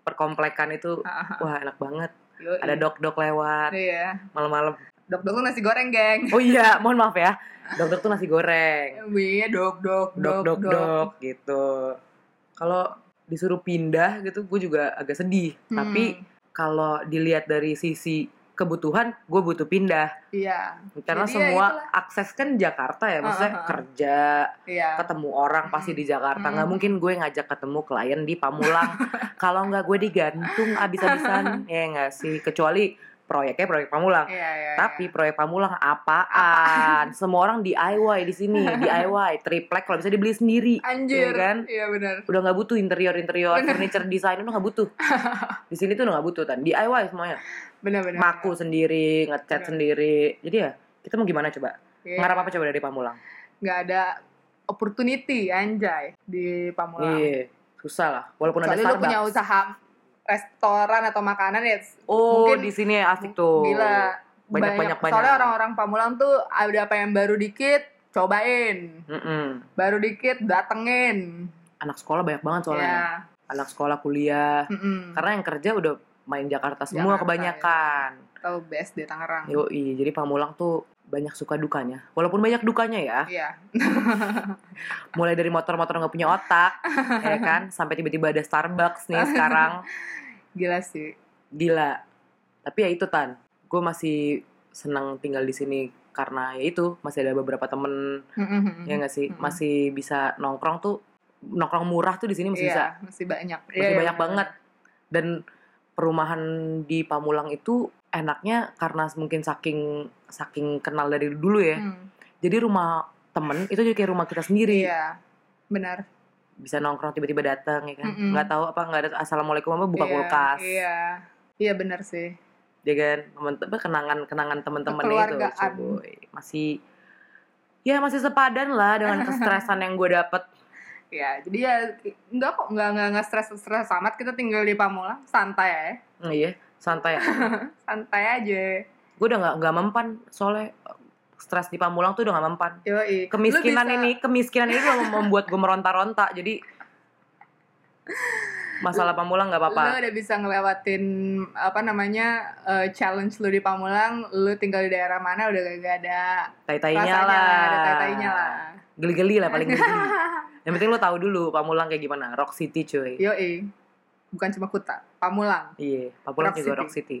perkomplekan itu Ah, ah, wah enak banget yoi. ada dok-dok lewat Iya. malam-malam Dok-dok tuh nasi goreng, geng. oh iya mohon maaf ya dok-dok tuh nasi goreng Iya, dok-dok, dok-dok dok-dok. dok gitu kalau disuruh pindah gitu gue juga agak sedih Hmm. tapi kalau dilihat dari sisi kebutuhan gue butuh pindah Iya. karena Jadi ya semua itulah. akses kan Jakarta ya maksudnya Uh-uh. kerja Iya. ketemu orang pasti di Jakarta nggak Mm-mm. mungkin gue ngajak ketemu klien di Pamulang kalau nggak gue digantung abis-abisan ya nggak sih kecuali proyeknya proyek Pamulang Iya, iya, tapi iya. proyek Pamulang apaan? Semua orang DIY di sini, DIY, triplek kalau bisa dibeli sendiri. anjir. ya kan? Iya benar. Udah nggak butuh interior-interior, Bener. furniture design udah nggak butuh. Di sini tuh udah nggak butuh kan, DIY semuanya. Benar benar. Maku sendiri, ngecat Bener. sendiri. Jadi ya, kita mau gimana coba? Iya. Ngarap apa coba dari Pamulang? Nggak ada opportunity anjay di Pamulang. Iya, susah lah. Walaupun ada Kecuali lu punya Starbucks. usaha restoran atau makanan ya Oh, mungkin di sini asik tuh. gila Banyak, banyak, banyak. Soalnya orang-orang Pamulang tuh ada apa yang baru dikit cobain, Mm-mm. baru dikit datengin. Anak sekolah banyak banget soalnya. Ya. Anak sekolah kuliah. mm-mm. Karena yang kerja udah main Jakarta semua Jakarta, kebanyakan. Atau BSD Tangerang. Yoi, jadi Pamulang tuh banyak suka dukanya. Walaupun banyak dukanya ya, Iya. mulai dari motor-motor nggak punya otak, ya kan, sampai tiba-tiba ada Starbucks nih sekarang, Gila sih. gila. Tapi ya itu tan, gue masih senang tinggal di sini karena ya itu masih ada beberapa temen, Mm-mm. ya nggak sih, Mm-mm. masih bisa nongkrong tuh, nongkrong murah tuh di sini masih bisa, Iya, masih banyak. masih Iya, iya, banyak bener. banget. Dan perumahan di Pamulang itu enaknya karena mungkin saking saking kenal dari dulu ya. Hmm. Jadi rumah temen itu jadi kayak rumah kita sendiri. Iya. Benar. Bisa nongkrong tiba-tiba datang ya kan. Mm-mm. Nggak tahu apa nggak ada assalamualaikum apa buka Iya, kulkas. Iya. Iya benar sih. Ya kan. Temen kenangan kenangan temen-temennya itu. Cuy. Masih ya masih sepadan lah dengan kestresan yang gue dapet. Ya, jadi ya enggak kok, enggak enggak enggak stres-stres amat kita tinggal di Pamulang, santai ya. Nah, iya, santai. Santai aja. gue udah nggak nggak mempan soalnya stres di Pamulang tuh udah nggak mempan. Yoi. Kemiskinan Lu ini, kemiskinan ini udah membuat gue meronta-ronta. Jadi masalah Pamulang nggak apa-apa. Lu udah bisa ngelewatin apa namanya eh, challenge lu di Pamulang, lu tinggal di daerah mana udah gak ada Tai-tainya rasanya lah. nggak ada tai-tainya lah. Geli-geli lah paling geli. Yang penting lo tahu dulu Pamulang kayak gimana. Rock City cuy. Yoi. Bukan cuma Kuta, Pamulang. Iya, Pamulang Rock juga City. Rock City.